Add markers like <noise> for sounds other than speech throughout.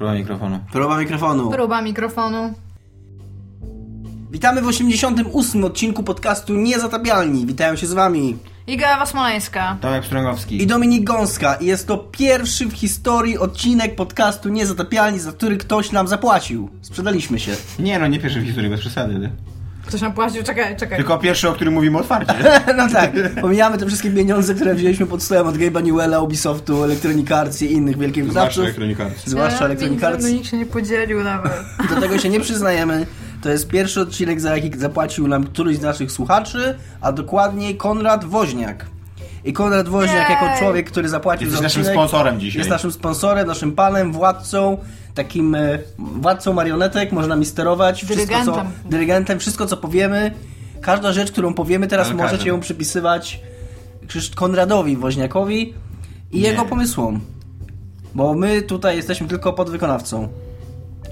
Próba mikrofonu. Próba mikrofonu. Próba mikrofonu. Witamy w 88 odcinku podcastu Niezatapialni. Witają się z wami Iga Ewa Smoleńska. Tomek Pstrągowski. i Dominik Gąska. I jest to pierwszy w historii odcinek podcastu Niezatapialni, za który ktoś nam zapłacił. Sprzedaliśmy się. Nie no, nie pierwszy w historii, bez przesady. nie? Ktoś nam płacił, czekaj, czekaj. Tylko pierwszy, o którym mówimy otwarcie. <laughs> No tak, pomijamy te wszystkie pieniądze, które wzięliśmy pod stołem od Gabe'a Newella, Ubisoftu, Electronic Arts i innych wielkich Zwłaszcza wydawców. Electronic Arts. Zwłaszcza Electronic Arts. No nikt się nie podzielił nawet. Do tego się nie przyznajemy. To jest pierwszy odcinek, za jaki zapłacił nam któryś z naszych słuchaczy, a dokładniej Konrad Woźniak. I Konrad Woźniak Jej! jako człowiek, który zapłacił Jesteś za naszym odcinek, sponsorem dzisiaj. Jest naszym sponsorem, naszym panem, władcą, takim e, władcą marionetek, można mi sterować. Wszystko, co, Dyrygentem. dyrygentem. Wszystko, co powiemy, każda rzecz, którą powiemy teraz Ale możecie ją przypisywać Konradowi Woźniakowi i Nie. jego pomysłom. Bo my tutaj jesteśmy tylko podwykonawcą.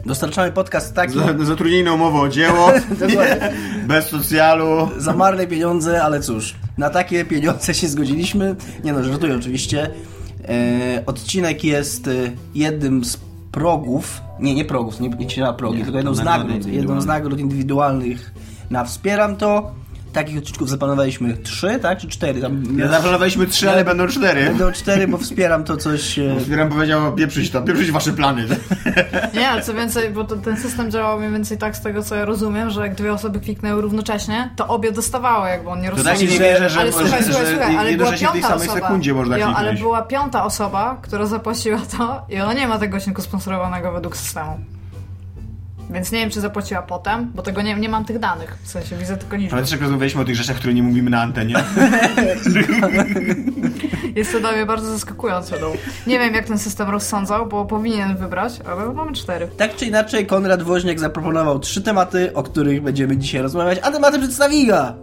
Dostarczamy podcast taki... Za- Zatrudnili na umowę o dzieło, <laughs> <laughs> bez socjalu. za marne pieniądze, ale cóż, na takie pieniądze się zgodziliśmy. Nie no, żartuję oczywiście. E, odcinek jest e, jednym z progów, nie, nie progów, nie, nie progi, Nie, tylko jedną z nagród, jedną z nagród indywidualnych na Wspieram to. Takich odcinków zaplanowaliśmy trzy, tak, czy cztery? Tam Ja zaplanowaliśmy trzy, ale będą cztery. Będą cztery, bo Wspieram to coś... e, Zbieram powiedział, pieprzyć to, pieprzyć wasze plany. Nie, ale co więcej, bo to, ten system działał mniej więcej tak z tego, co ja rozumiem, że jak dwie osoby kliknęły równocześnie, to obie dostawały, jakby on nie To rozsądził. tak się nie wierzę, że, ale słuchaj, że, słuchaj, że słuchaj, ale była piąta samej osoba. jo, ale była piąta osoba, która zapłaciła to i ona nie ma tego odcinku sponsorowanego według systemu. Więc nie wiem, czy zapłaciła potem, bo tego nie, nie mam tych danych. W sensie widzę tylko liczbę. Ale też jak rozmawialiśmy o tych rzeczach, które nie mówimy na antenie. <laughs> Jest to dla mnie bardzo zaskakujące. No. Nie wiem, jak ten system rozsądzał, bo powinien wybrać, ale mamy cztery. Tak czy inaczej, Konrad Woźniak zaproponował trzy tematy, o których będziemy dzisiaj rozmawiać, a tematy przedstawi Iga.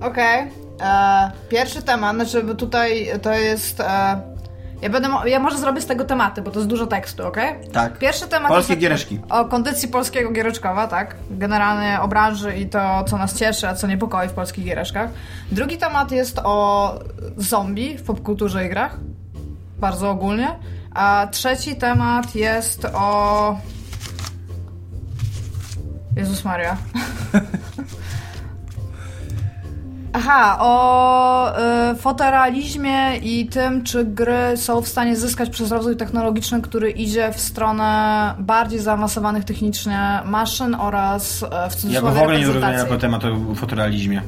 Okej. E, Pierwszy temat, znaczy bo tutaj to jest... E, ja, będę, ja może zrobię z tego tematy, bo to jest dużo tekstu, okej? Tak. Pierwszy temat Polskie jest giereczki. o kondycji polskiego giereczkowa, tak? Generalnie o branży i to, co nas cieszy, a co niepokoi w polskich giereczkach. Drugi temat jest o zombie w popkulturze i grach. Bardzo ogólnie. A trzeci temat jest o... Jezus Maria. <laughs> Aha, o y, fotorealizmie i tym, czy gry są w stanie zyskać przez rozwój technologiczny, który idzie w stronę bardziej zaawansowanych technicznie maszyn oraz e, w Ja cudzysłowie go w ogóle nie zrozumiałem jako temat o fotorealizmie.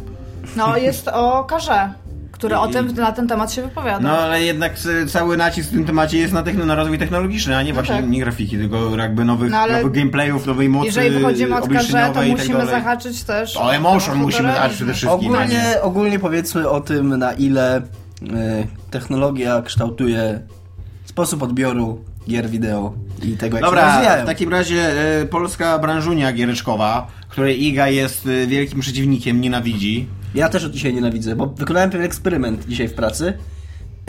No, jest o karze, który o I- tym, na ten temat się wypowiada. No ale jednak e, cały nacisk w tym temacie jest na, techno, na rozwój technologiczny, a nie właśnie tak. nie grafiki, tylko jakby nowych, No, ale nowych gameplayów, nowej mocy Jeżeli wychodzimy od karze, to tak musimy dalej. zahaczyć też O emotion musimy zahaczyć przede wszystkim. Ogólnie, ogólnie powiedzmy o tym, na ile y, technologia kształtuje sposób odbioru gier wideo i tego, jak się Dobra, rozwijają. w takim razie e, polska branżunia giereczkowa, której Iga jest e, wielkim przeciwnikiem, nienawidzi. Ja też od dzisiaj nienawidzę, bo wykonałem pewien eksperyment dzisiaj w pracy.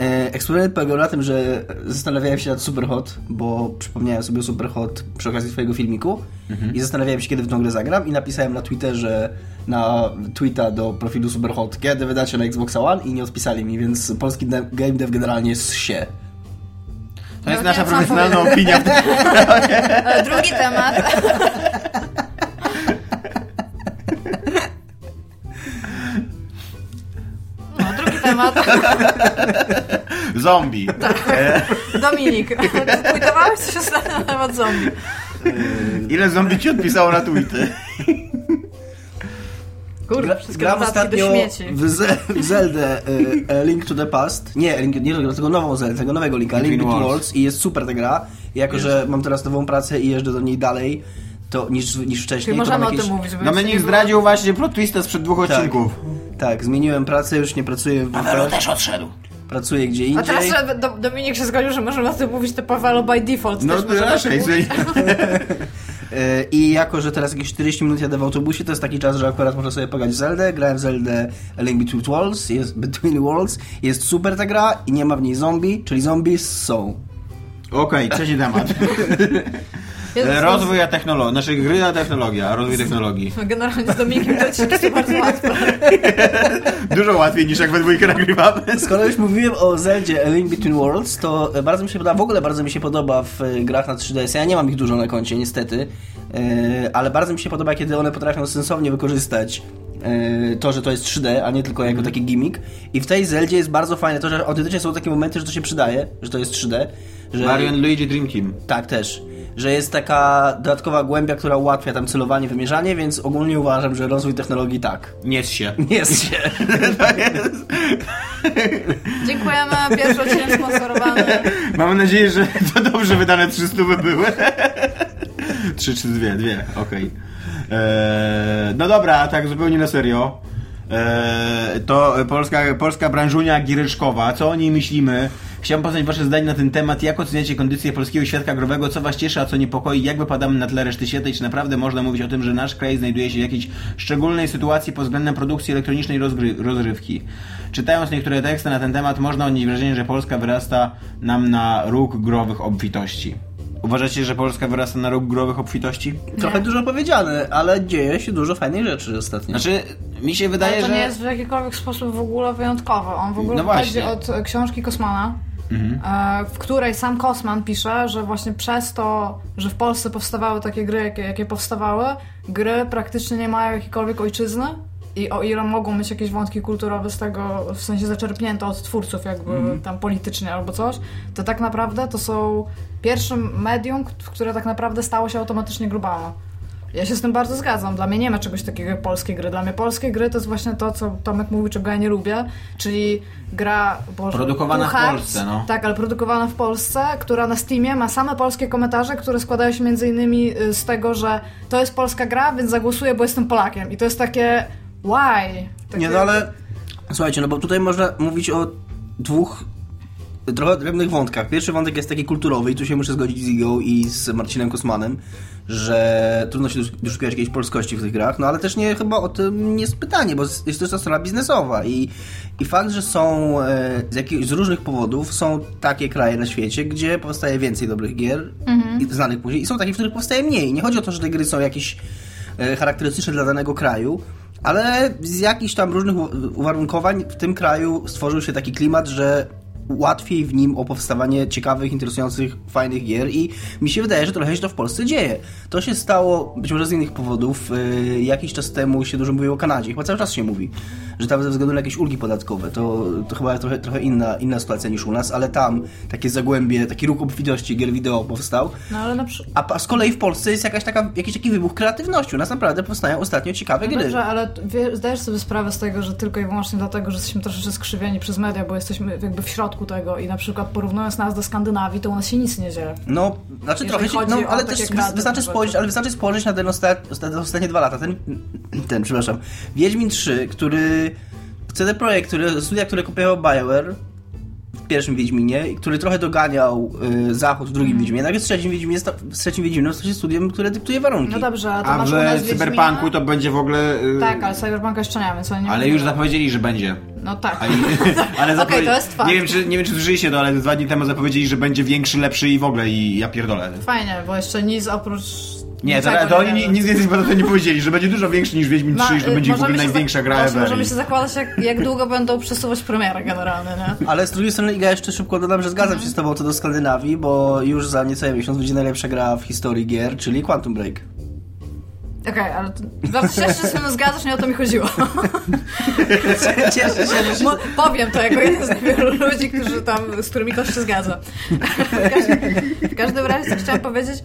E, Eksperyment polegał na tym, że zastanawiałem się nad Superhot, bo przypomniałem sobie o Superhot przy okazji twojego filmiku i zastanawiałem się, kiedy w tą grę zagram i napisałem na Twitterze, na tweeta do profilu Superhot, kiedy wydacie na Xbox One i nie odpisali mi, więc polski de- game dev generalnie jest się. To jest No, nasza nie, co profesjonalna opinia. w <laughs> tym- Drugi temat. <laughs> temat. <laughs> Zombie. E, <laughs> Dominik, tweetowałeś coś ostatnio na temat zombie. ile zombie ci odpisało na tweety? Kurde, wszystkie gram ostatnio w, Ze- w Zeldę y, y, Link to the Past. Nie, Link, nie tego nową Zeldę, tego nowego Linka, Link Between Worlds. Worlds i jest super ta gra. I jako, że mam teraz nową pracę i jeżdżę do niej dalej to, niż, niż wcześniej. Czyli to możemy mam o jakieś... tym mówić. żeby Dominik nie było- zdradził właśnie plot twista sprzed dwóch Tak. odcinków. Tak, zmieniłem pracę, już nie pracuję w Paweł też odszedł. pracuję gdzie A indziej. teraz że do, Dominik się zgodził, że możemy o tym mówić to Pawelo by default. No też raczej. Y, <laughs> I jako, że teraz jakieś 40 minut jadę w autobusie, to jest taki czas, że akurat można sobie pograć w Zeldę. Grałem w Zeldę A Link Between Worlds, jest Between Worlds, jest super ta gra i nie ma w niej zombie, czyli zombies są. Okej, trzeci temat. <laughs> Jezus, E, Rozwój a technologia, znaczy gry a technologia, a rozwój technologii. Generalnie z Dominikiem to ci jest bardzo łatwe. <laughs> Dużo łatwiej niż jak we dwójkę nagrywamy. <laughs> Skoro już mówiłem o Zeldzie A Link Between Worlds, to e, bardzo mi się podoba, w ogóle bardzo mi się podoba w e, grach na 3DS. Ja nie mam ich dużo na koncie, niestety, ale bardzo mi się podoba, kiedy one potrafią sensownie wykorzystać to, że to jest 3D, a nie tylko jako taki gimmick. I w tej Zeldzie jest bardzo fajne to, że autentycznie są takie momenty, że to się przydaje, że to jest 3D. Że... Mario and Luigi Dream Team. Tak, też. Że jest taka dodatkowa głębia, która ułatwia tam celowanie, wymierzanie, więc ogólnie uważam, że rozwój technologii tak. Nie się. Nie jest się. <laughs> Dziękujemy, pierwszy odcinek sponsorowany. Mam nadzieję, że to dobrze wydane 300 by były. <laughs> Trzy czy dwie, dwie, okej. Eee, No dobra, tak zupełnie na serio. Eee, To polska, polska branżunia giryczkowa, co o niej myślimy? Chciałem poznać wasze zdanie na ten temat. Jak oceniacie kondycję polskiego świadka growego? Co was cieszy, a co niepokoi? Jak wypadamy na tle reszty świata? I czy naprawdę można mówić o tym, że nasz kraj znajduje się w jakiejś szczególnej sytuacji pod względem produkcji elektronicznej rozgry- rozrywki? Czytając niektóre teksty na ten temat, można odnieść wrażenie, że Polska wyrasta nam na róg growych obfitości. Uważacie, że Polska wyrasta na róg growych obfitości? Trochę dużo powiedziane, ale dzieje się dużo fajnych rzeczy ostatnio. Znaczy, mi się wydaje, Ale to że... nie jest w jakikolwiek sposób w ogóle wyjątkowy. On w ogóle No pochodzi właśnie. od e, książki Kosmana, e, w której sam Kosman pisze, że właśnie przez to, że w Polsce powstawały takie gry, jakie, jakie powstawały, gry praktycznie nie mają jakiejkolwiek ojczyzny. I o ile mogą mieć jakieś wątki kulturowe z tego, w sensie zaczerpnięte od twórców jakby tam politycznie albo coś, to tak naprawdę to są pierwszym medium, które tak naprawdę stało się automatycznie globalne. Ja się z tym bardzo zgadzam. Dla mnie nie ma czegoś takiego jak polskie gry. Dla mnie polskie gry to jest właśnie to, co Tomek mówił, czego ja nie lubię, czyli gra... Boże, Produkowana w Two Hearts, Polsce, no. Tak, ale produkowana w Polsce, która na Steamie ma same polskie komentarze, które składają się między innymi y, z tego, że to jest polska gra, więc zagłosuję, bo jestem Polakiem. I to jest takie... Why? Nie, no ale słuchajcie, no bo tutaj można mówić o dwóch trochę drobnych wątkach. Pierwszy wątek jest taki kulturowy i tu się muszę zgodzić z Igą i z Marcinem Kosmanem, że trudno się dosz- doszukiwać jakiejś polskości w tych grach, no ale też nie chyba o tym nie jest pytanie, bo jest ta strona biznesowa i, i fakt, że są e, z, jakich, z różnych powodów są takie kraje na świecie, gdzie powstaje więcej dobrych gier i znanych później i są takie, w których powstaje mniej. Nie chodzi o to, że te gry są jakieś e, charakterystyczne dla danego kraju, ale z jakichś tam różnych uwarunkowań w tym kraju stworzył się taki klimat, że łatwiej w nim o powstawanie ciekawych, interesujących, fajnych gier i mi się wydaje, że trochę się to w Polsce dzieje. To się stało być może z innych powodów. Yy, jakiś czas temu się dużo mówiło o Kanadzie, chyba cały czas się mówi, że tam ze względu na jakieś ulgi podatkowe, to, to chyba trochę, trochę inna, inna sytuacja niż u nas, ale tam takie zagłębie, taki ruch obfitości gier wideo powstał. No ale na przykład... A z kolei w Polsce jest jakaś taka, jakiś taki wybuch kreatywności. U nas naprawdę powstają ostatnio ciekawe No gry. dobrze, ale wie, zdajesz sobie sprawę z tego, że tylko i wyłącznie dlatego, że jesteśmy troszeczkę skrzywieni przez media, bo jesteśmy jakby w środku tego i na przykład porównując nas do Skandynawii, to u nas się nic nie dzieje. No, znaczy Jeżeli trochę się, no, ale też wystarczy spojrzeć, ale wystarczy spojrzeć na ten ostat, ostat, ostatnie dwa lata. Ten, <clears throat> ten, przepraszam, Wiedźmin 3, który CD Projekt, który, studia, które kopiował BioWare pierwszym Wiedźminie, i który trochę doganiał y, Zachód w drugim Wiedźminie, nagle w trzecim Wiedźminie, sta- w trzecim Wiedźminie staje się studiem, które dyktuje warunki. No dobrze, a to A masz w u nas Cyberpunku Wiedźmina? to będzie w ogóle... y, Tak, ale Cyberpunka jeszcze nie ma, więc oni nie Ale już zapowiedzieli, że będzie. No tak. <laughs> Ale Okej, zapowie- to jest fakt. Nie wiem, czy, nie wiem, czy słyszeliście to, ale dwa dni temu zapowiedzieli, że będzie większy, lepszy i w ogóle i ja pierdolę. Fajnie, bo jeszcze nic oprócz... Nie, to, niczego to oni ni- nic więcej chyba to nie powiedzieli, że będzie dużo większy niż Wiedźmin 3 i że to y, będzie w ogóle największa za- gra ever. Możemy się zakładać, jak, jak długo będą przesuwać premierę generalnie, nie? Ale z drugiej strony, Iga, jeszcze szybko dodam, że zgadzam się z tobą co do Skandynawii, bo już za niecały miesiąc będzie najlepsza gra w historii gier, czyli Quantum Break. Okej, ale to, bardzo się cieszę, że się z tym zgadzasz, nie o to mi chodziło. <laughs> Cieszę się, że się... Mo- powiem to jako jeden z niewielu ludzi, którzy tam, z którymi to się zgadza. W każdym, w każdym razie co chciałam powiedzieć,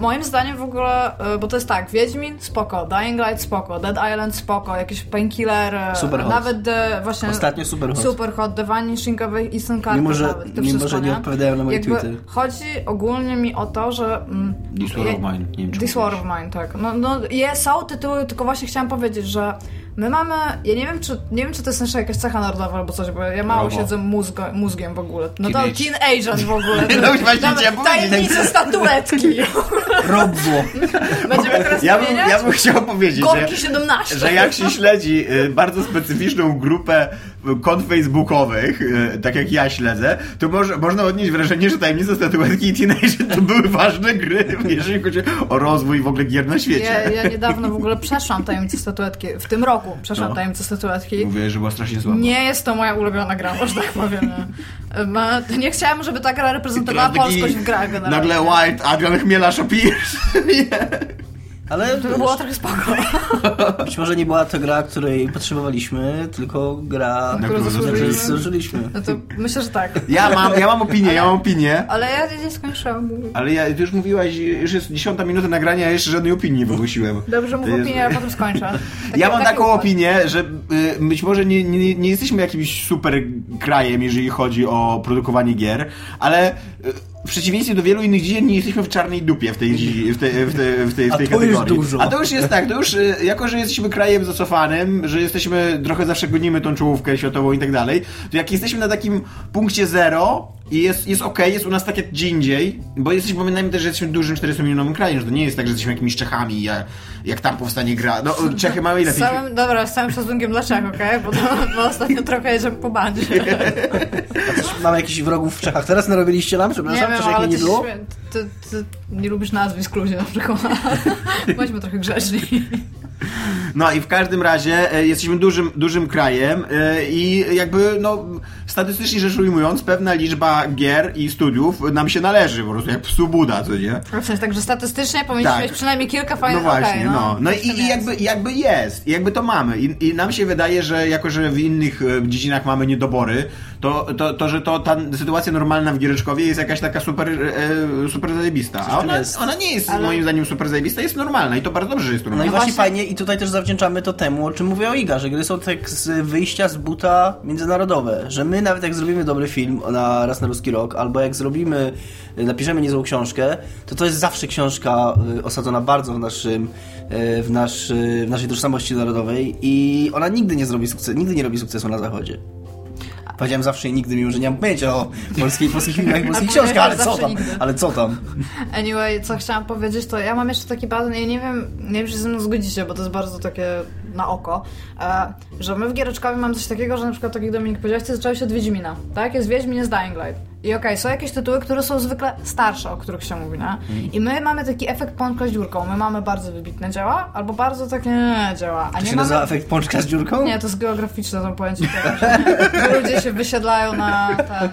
moim zdaniem w ogóle, y, bo to jest tak, Wiedźmin spoko, Dying Light spoko, Dead Island spoko, jakiś Painkiller, Superhot. nawet the, właśnie... Ostatnio Superhot. Superhot, The Vanishing of Ethan Carter Mimo, że- nawet, mimo, wszystko, że nie odpowiadają na moje Jakby tweety. Chodzi ogólnie mi o to, że... Mm, This War of Mine, nie wiem czy This War of Mine, tak. No, no je, są tytuły, tylko właśnie chciałam powiedzieć, że My mamy, ja nie wiem, czy, nie wiem, czy to jest nasza jakaś cecha narodowa albo coś, bo ja mało Brawo. siedzę mózgo, mózgiem w ogóle. No to Teenage. teen agent w ogóle. <laughs> No właśnie Dobra, chciałem powiedzieć. Tajemnice statuetki. <laughs> Robło. Będziemy teraz Ja bym, ja bym chciał powiedzieć, Gorki że, 17. że jak się śledzi y, bardzo specyficzną grupę y, kont facebookowych, y, tak jak ja śledzę, to może, można odnieść wrażenie, że tajemnice statuetki i Teenage to były ważne gry, <laughs> jeżeli chodzi o rozwój w ogóle gier na Ja, świecie. ja niedawno w ogóle przeszłam tajemnicę statuetki. W tym roku przeszłam No. tajemnicę statuetki. Mówię, że była strasznie słaba. Nie jest to moja ulubiona gra, że tak powiem. <laughs> Nie, nie chciałam, żeby ta gra reprezentowała polskość w grach generalnie. Nagle White, Adrian Chmielarz <laughs> opijesz. Ale To by było trochę spoko. <laughs> być może nie była to gra, której potrzebowaliśmy, tylko gra, Na którą zasłużyliśmy. zasłużyliśmy. No to myślę, że tak. Ja mam, ja mam opinię, ja mam opinię. Ale ja nie skończyłam. Ale ja, ty już mówiłaś, już jest dziesiąta minuta nagrania, a jeszcze żadnej opinii nie wygłosiłem. Dobrze mów jest- opinię, a potem skończę. Taki- <laughs> Ja mam taką układ. opinię, że y, być może nie, nie, nie jesteśmy jakimś super krajem, jeżeli chodzi o produkowanie gier, ale y, w przeciwieństwie do wielu innych dziedzin nie jesteśmy w czarnej dupie w tej, w tej, w tej, w tej, w A tej to już kategorii. dużo. A to już jest tak, to już y, jako, że jesteśmy krajem zacofanym, że jesteśmy, trochę zawsze gonimy tą czołówkę światową i tak dalej, to jak jesteśmy na takim punkcie zero i jest, jest okej, jest u nas tak jak gdzie indziej, bo jesteśmy, pamiętajmy też, że jesteśmy dużym 400-milionowym krajem, że to nie jest tak, że jesteśmy jakimiś Czechami, jak, jak tam powstanie gra. No, Czechy mają ile? Z całym, dobra, z całym szacunkiem dla Czech, okej? Bo, to, bo ostatnio trochę jedziemy po bandzie. A mamy jakichś wrogów w Czechach. Teraz narobiliście nam, Nie przepraszam, wiem, Czech ale nie ty, było? śmie- ty, ty nie lubisz nazwisk ludzi na przykład. Bądźmy trochę grzeczni. No i w każdym razie e, jesteśmy dużym, dużym krajem e, i jakby, no, statystycznie rzecz ujmując, pewna liczba gier i studiów nam się należy, po prostu jak psu Buda, co nie? W sensie, także statystycznie powinniśmy Tak. mieć przynajmniej kilka No fajnych właśnie, okej, no. No tym i, i jakby, jakby jest, i jakby to mamy. I, I nam się wydaje, że jako, że w innych e, dziedzinach mamy niedobory, to, to, to że to ta sytuacja normalna w Giereczkowie jest jakaś taka super, e, super zajebista. A ona, ona nie jest Ale- moim zdaniem super zajebista, jest normalna i to bardzo dobrze, że jest No i normalna. właśnie właśnie- fajnie i tutaj też zawdzięczamy to temu, o czym mówię o Iga, że gry są tak z wyjścia z buta międzynarodowe, że my nawet jak zrobimy dobry film na raz na ruski rok, albo jak zrobimy, napiszemy niezłą książkę, to to jest zawsze książka y, osadzona bardzo w naszym, y, w, nasz, y, w naszej tożsamości narodowej i ona nigdy nie zrobi sukcesu, nigdy nie robi sukcesu na zachodzie. Powiedziałem zawsze i nigdy, mimo że nie mam pojęcia o polskiej, polskich filmach i polskich książkach, ale co tam? nigdy. Ale co tam? Anyway, co chciałam powiedzieć, to ja mam jeszcze taki pattern, ja nie wiem, nie wiem, czy się ze mną zgodzicie, bo to jest bardzo takie na oko, e, że my w Giereczkowie mamy coś takiego, że na przykład, tak jak Dominik powiedziałeś, to zaczęło się od Wiedźmina, tak? Jest Wiedźmin, jest Dying Light. I okej, są jakieś tytuły, które są zwykle starsze, o których się mówi, nie? I my mamy taki efekt pączka z dziurką. My mamy bardzo wybitne dzieła, albo bardzo takie nie, dzieła. A To nie się mamy... nazywa efekt pączka z dziurką? Nie, to jest geograficzne to pojęcie, <laughs> ludzie się wysiedlają na ten...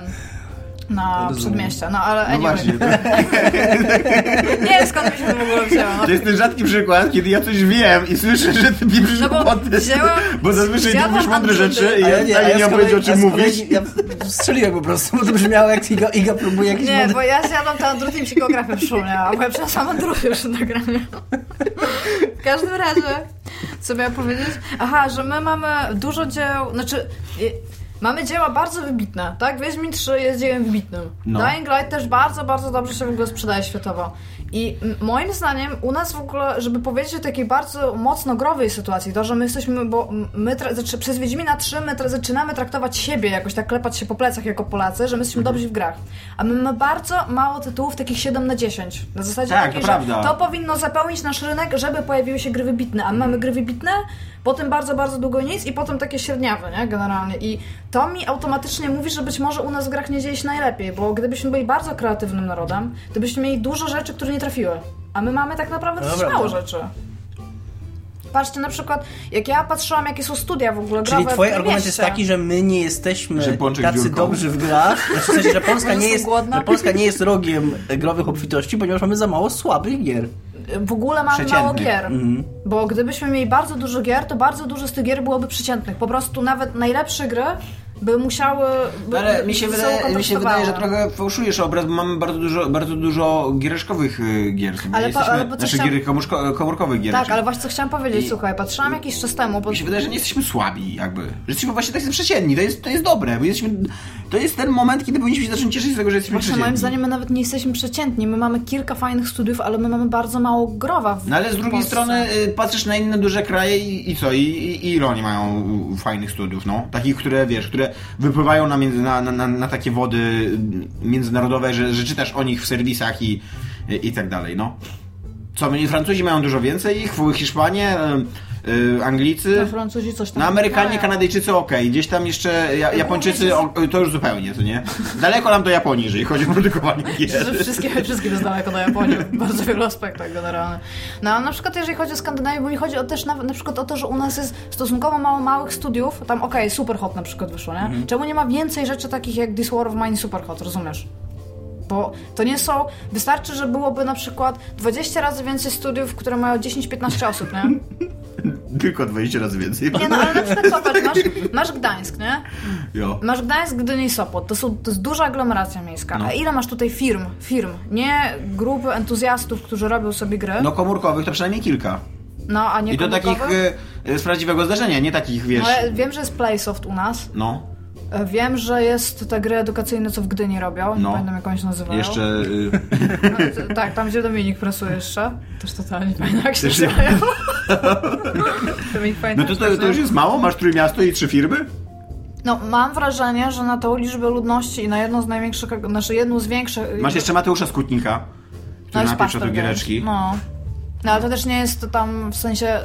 Na Rozumiem. przedmieścia, no ale No anyway. właśnie, <laughs> to, Nie wiem skąd mi się to w ogóle wzięło. No, to jest ten rzadki przykład, kiedy ja coś wiem i słyszę, że ty pieprzysz No bo głupoty. wzięłam- Bo zazwyczaj ty mówisz mądre rzeczy i ja, nie, ja, ja nie mam pojęcia o czym mówisz. Ja strzeliłem po prostu, bo to brzmiało jak Iga, Iga próbuje jakiś Nie, mądry... bo ja zjadłam tę andrutę i mi się geografia przypomniała, bo ja przeszłam andrutę już na. W każdym razie, co miałam powiedzieć? Aha, że my mamy dużo dzieł, znaczy... Mamy dzieła bardzo wybitne, tak? Wiedźmin 3 jest dziełem wybitnym. No. Dying Light też bardzo, bardzo dobrze się w ogóle sprzedaje światowo. I moim zdaniem u nas w ogóle, żeby powiedzieć o takiej bardzo mocno growej sytuacji, to, że my jesteśmy, bo my znaczy, przez Wiedźmina 3 my tra- zaczynamy traktować siebie jakoś tak klepać się po plecach jako Polacy, że my jesteśmy Mhm. dobrzy w grach. A my mamy bardzo mało tytułów takich 7 na 10. Na zasadzie Tak, takiej, to że prawda. to powinno zapełnić nasz rynek, żeby pojawiły się gry wybitne. A my mamy gry wybitne, potem bardzo, bardzo długo nic i potem takie średniawe, nie? Generalnie. I to mi automatycznie mówi, że być może u nas w grach nie dzieje się najlepiej, bo gdybyśmy byli bardzo kreatywnym narodem, to byśmy mieli dużo rzeczy, które nie trafiły. A my mamy tak naprawdę No dosyć mało rzeczy. Patrzcie na przykład, jak ja patrzyłam, jakie są studia w ogóle Czyli w argument jest mieście. taki, że my nie jesteśmy tacy dziurką. dobrzy w grach, znaczy w sensie, że Polska, nie jest, że Polska nie jest rogiem growych obfitości, ponieważ mamy za mało słabych gier. W ogóle mamy mało gier. Mhm. Bo gdybyśmy mieli bardzo dużo gier, to bardzo dużo z tych gier byłoby przeciętnych. Po prostu nawet najlepsze gry by musiały. By, Ale mi się, wydaje, mi się wydaje, że trochę fałszujesz obraz, bo mamy bardzo dużo, bardzo dużo giereszkowych y, gier. Ale po- ale bo znaczy chciałam- gier komórko, komórkowych gier. Tak, ale właśnie co chciałam powiedzieć, I- słuchaj, patrzyłam jakiś czas temu, bo Mi się wydaje, że nie jesteśmy słabi, jakby. Że jesteśmy właśnie tacy przeciętni, to jest, to jest dobre, bo jesteśmy... to jest ten moment, kiedy powinniśmy się zacząć cieszyć z tego, że jesteśmy Właśnie moim zdaniem my nawet nie jesteśmy przeciętni. My mamy kilka fajnych studiów, ale my mamy bardzo mało growa w No ale z drugiej Polsce. strony y, patrzysz na inne duże kraje i, i co? I, i, I oni mają fajnych studiów, no? Takich, które, wiesz, które wypływają na, między, na, na, na, takie wody międzynarodowe, że, że czytasz o nich w serwisach i, i, tak dalej, no. Co, Francuzi mają dużo więcej ich, Hiszpanie, y, y, Anglicy... To Francuzi coś tam No Amerykanie, mają. Kanadyjczycy okej, gdzieś tam jeszcze ja, Japończycy o, to już zupełnie, co nie? Daleko nam do Japonii, jeżeli chodzi o produkowanie <laughs> gier. Wszystkie, wszystkie jest daleko do Japonii w bardzo wielu aspektach generalnie. No a na przykład jeżeli chodzi o Skandynawię, bo mi chodzi o też na, na przykład o to, że u nas jest stosunkowo mało małych studiów, tam okej, Superhot na przykład wyszło, nie? Mhm. Czemu nie ma więcej rzeczy takich jak This War of Mine Superhot, rozumiesz? Bo to nie są. Wystarczy, że byłoby na przykład 20 razy więcej studiów, które mają 10-15 osób, nie? Tylko 20 razy więcej. Nie no, ale na przykład masz, masz Gdańsk, nie? Jo. Masz Gdańsk, Gdynia i Sopot. To, są, to jest duża aglomeracja miejska. No. A ile masz tutaj firm? Firm. Nie grupy entuzjastów, którzy robią sobie gry. No komórkowych to przynajmniej kilka. No, a nie I to takich y, z prawdziwego zdarzenia, nie takich, wiesz... No, ale wiem, że jest Playsoft u nas. No, Wiem, że jest te gry edukacyjne, co w Gdyni robią. Nie No. pamiętam, jak oni się nazywają. jeszcze... No, tak, tam gdzie Dominik pracuje jeszcze. Też totalnie nie pamiętam, jak się nazywają. <laughs> Dominik no to, to, to już jest mało? Masz trójmiasto i trzy firmy? No, mam wrażenie, że na tą liczbę ludności i na jedną z największych, znaczy jedną z większych... Masz jeszcze Mateusza Skutnika, No który napieprza pastor tu giereczki. No. no, ale to też nie jest tam w sensie...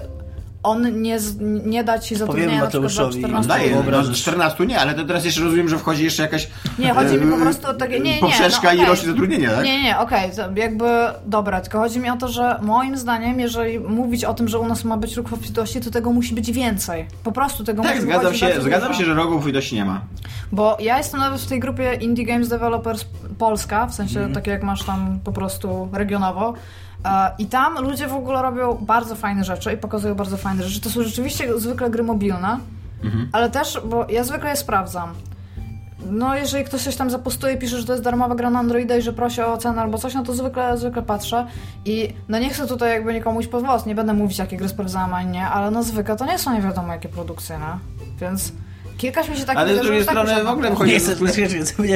On nie, nie da ci zatrudnienia na przykład za Mateuszowi. 14 On daje, no, Wyobrażasz? 14 nie, ale to teraz jeszcze rozumiem, że wchodzi jeszcze jakaś Nie, chodzi mi po e, prostu o takie... Nie, nie, poprzeczka no, i okej. ilości zatrudnienia, tak? Nie, nie, okej, to jakby dobra, tylko chodzi mi o to, że moim zdaniem, jeżeli mówić o tym, że u nas ma być ruch obfitości, to tego musi być więcej. Po prostu tego Tak, musi zgadzam być się, bardzo zgadzam dużo. się, że rogów ilości nie ma. Bo ja jestem nawet w tej grupie Indie Games Developers Polska, w sensie Mhm. takie jak masz tam po prostu regionowo. E, I tam ludzie w ogóle robią bardzo fajne rzeczy i pokazują bardzo fajne rzeczy. To są rzeczywiście zwykle gry mobilne, Mhm. ale też, bo ja zwykle je sprawdzam. No, jeżeli ktoś coś tam zapostuje, pisze, że to jest darmowa gra na Androida i że prosi o cenę albo coś, no to zwykle, zwykle patrzę. I no nie chcę tutaj jakby nikomu iść pod włos, nie będę mówić, jakie gry sprawdzałam, a nie, ale no zwykle to nie są nie wiadomo jakie produkcje, no. Więc kilkaś mi się tak Ale z drugiej że tak strony w ogóle wchodzi- Nie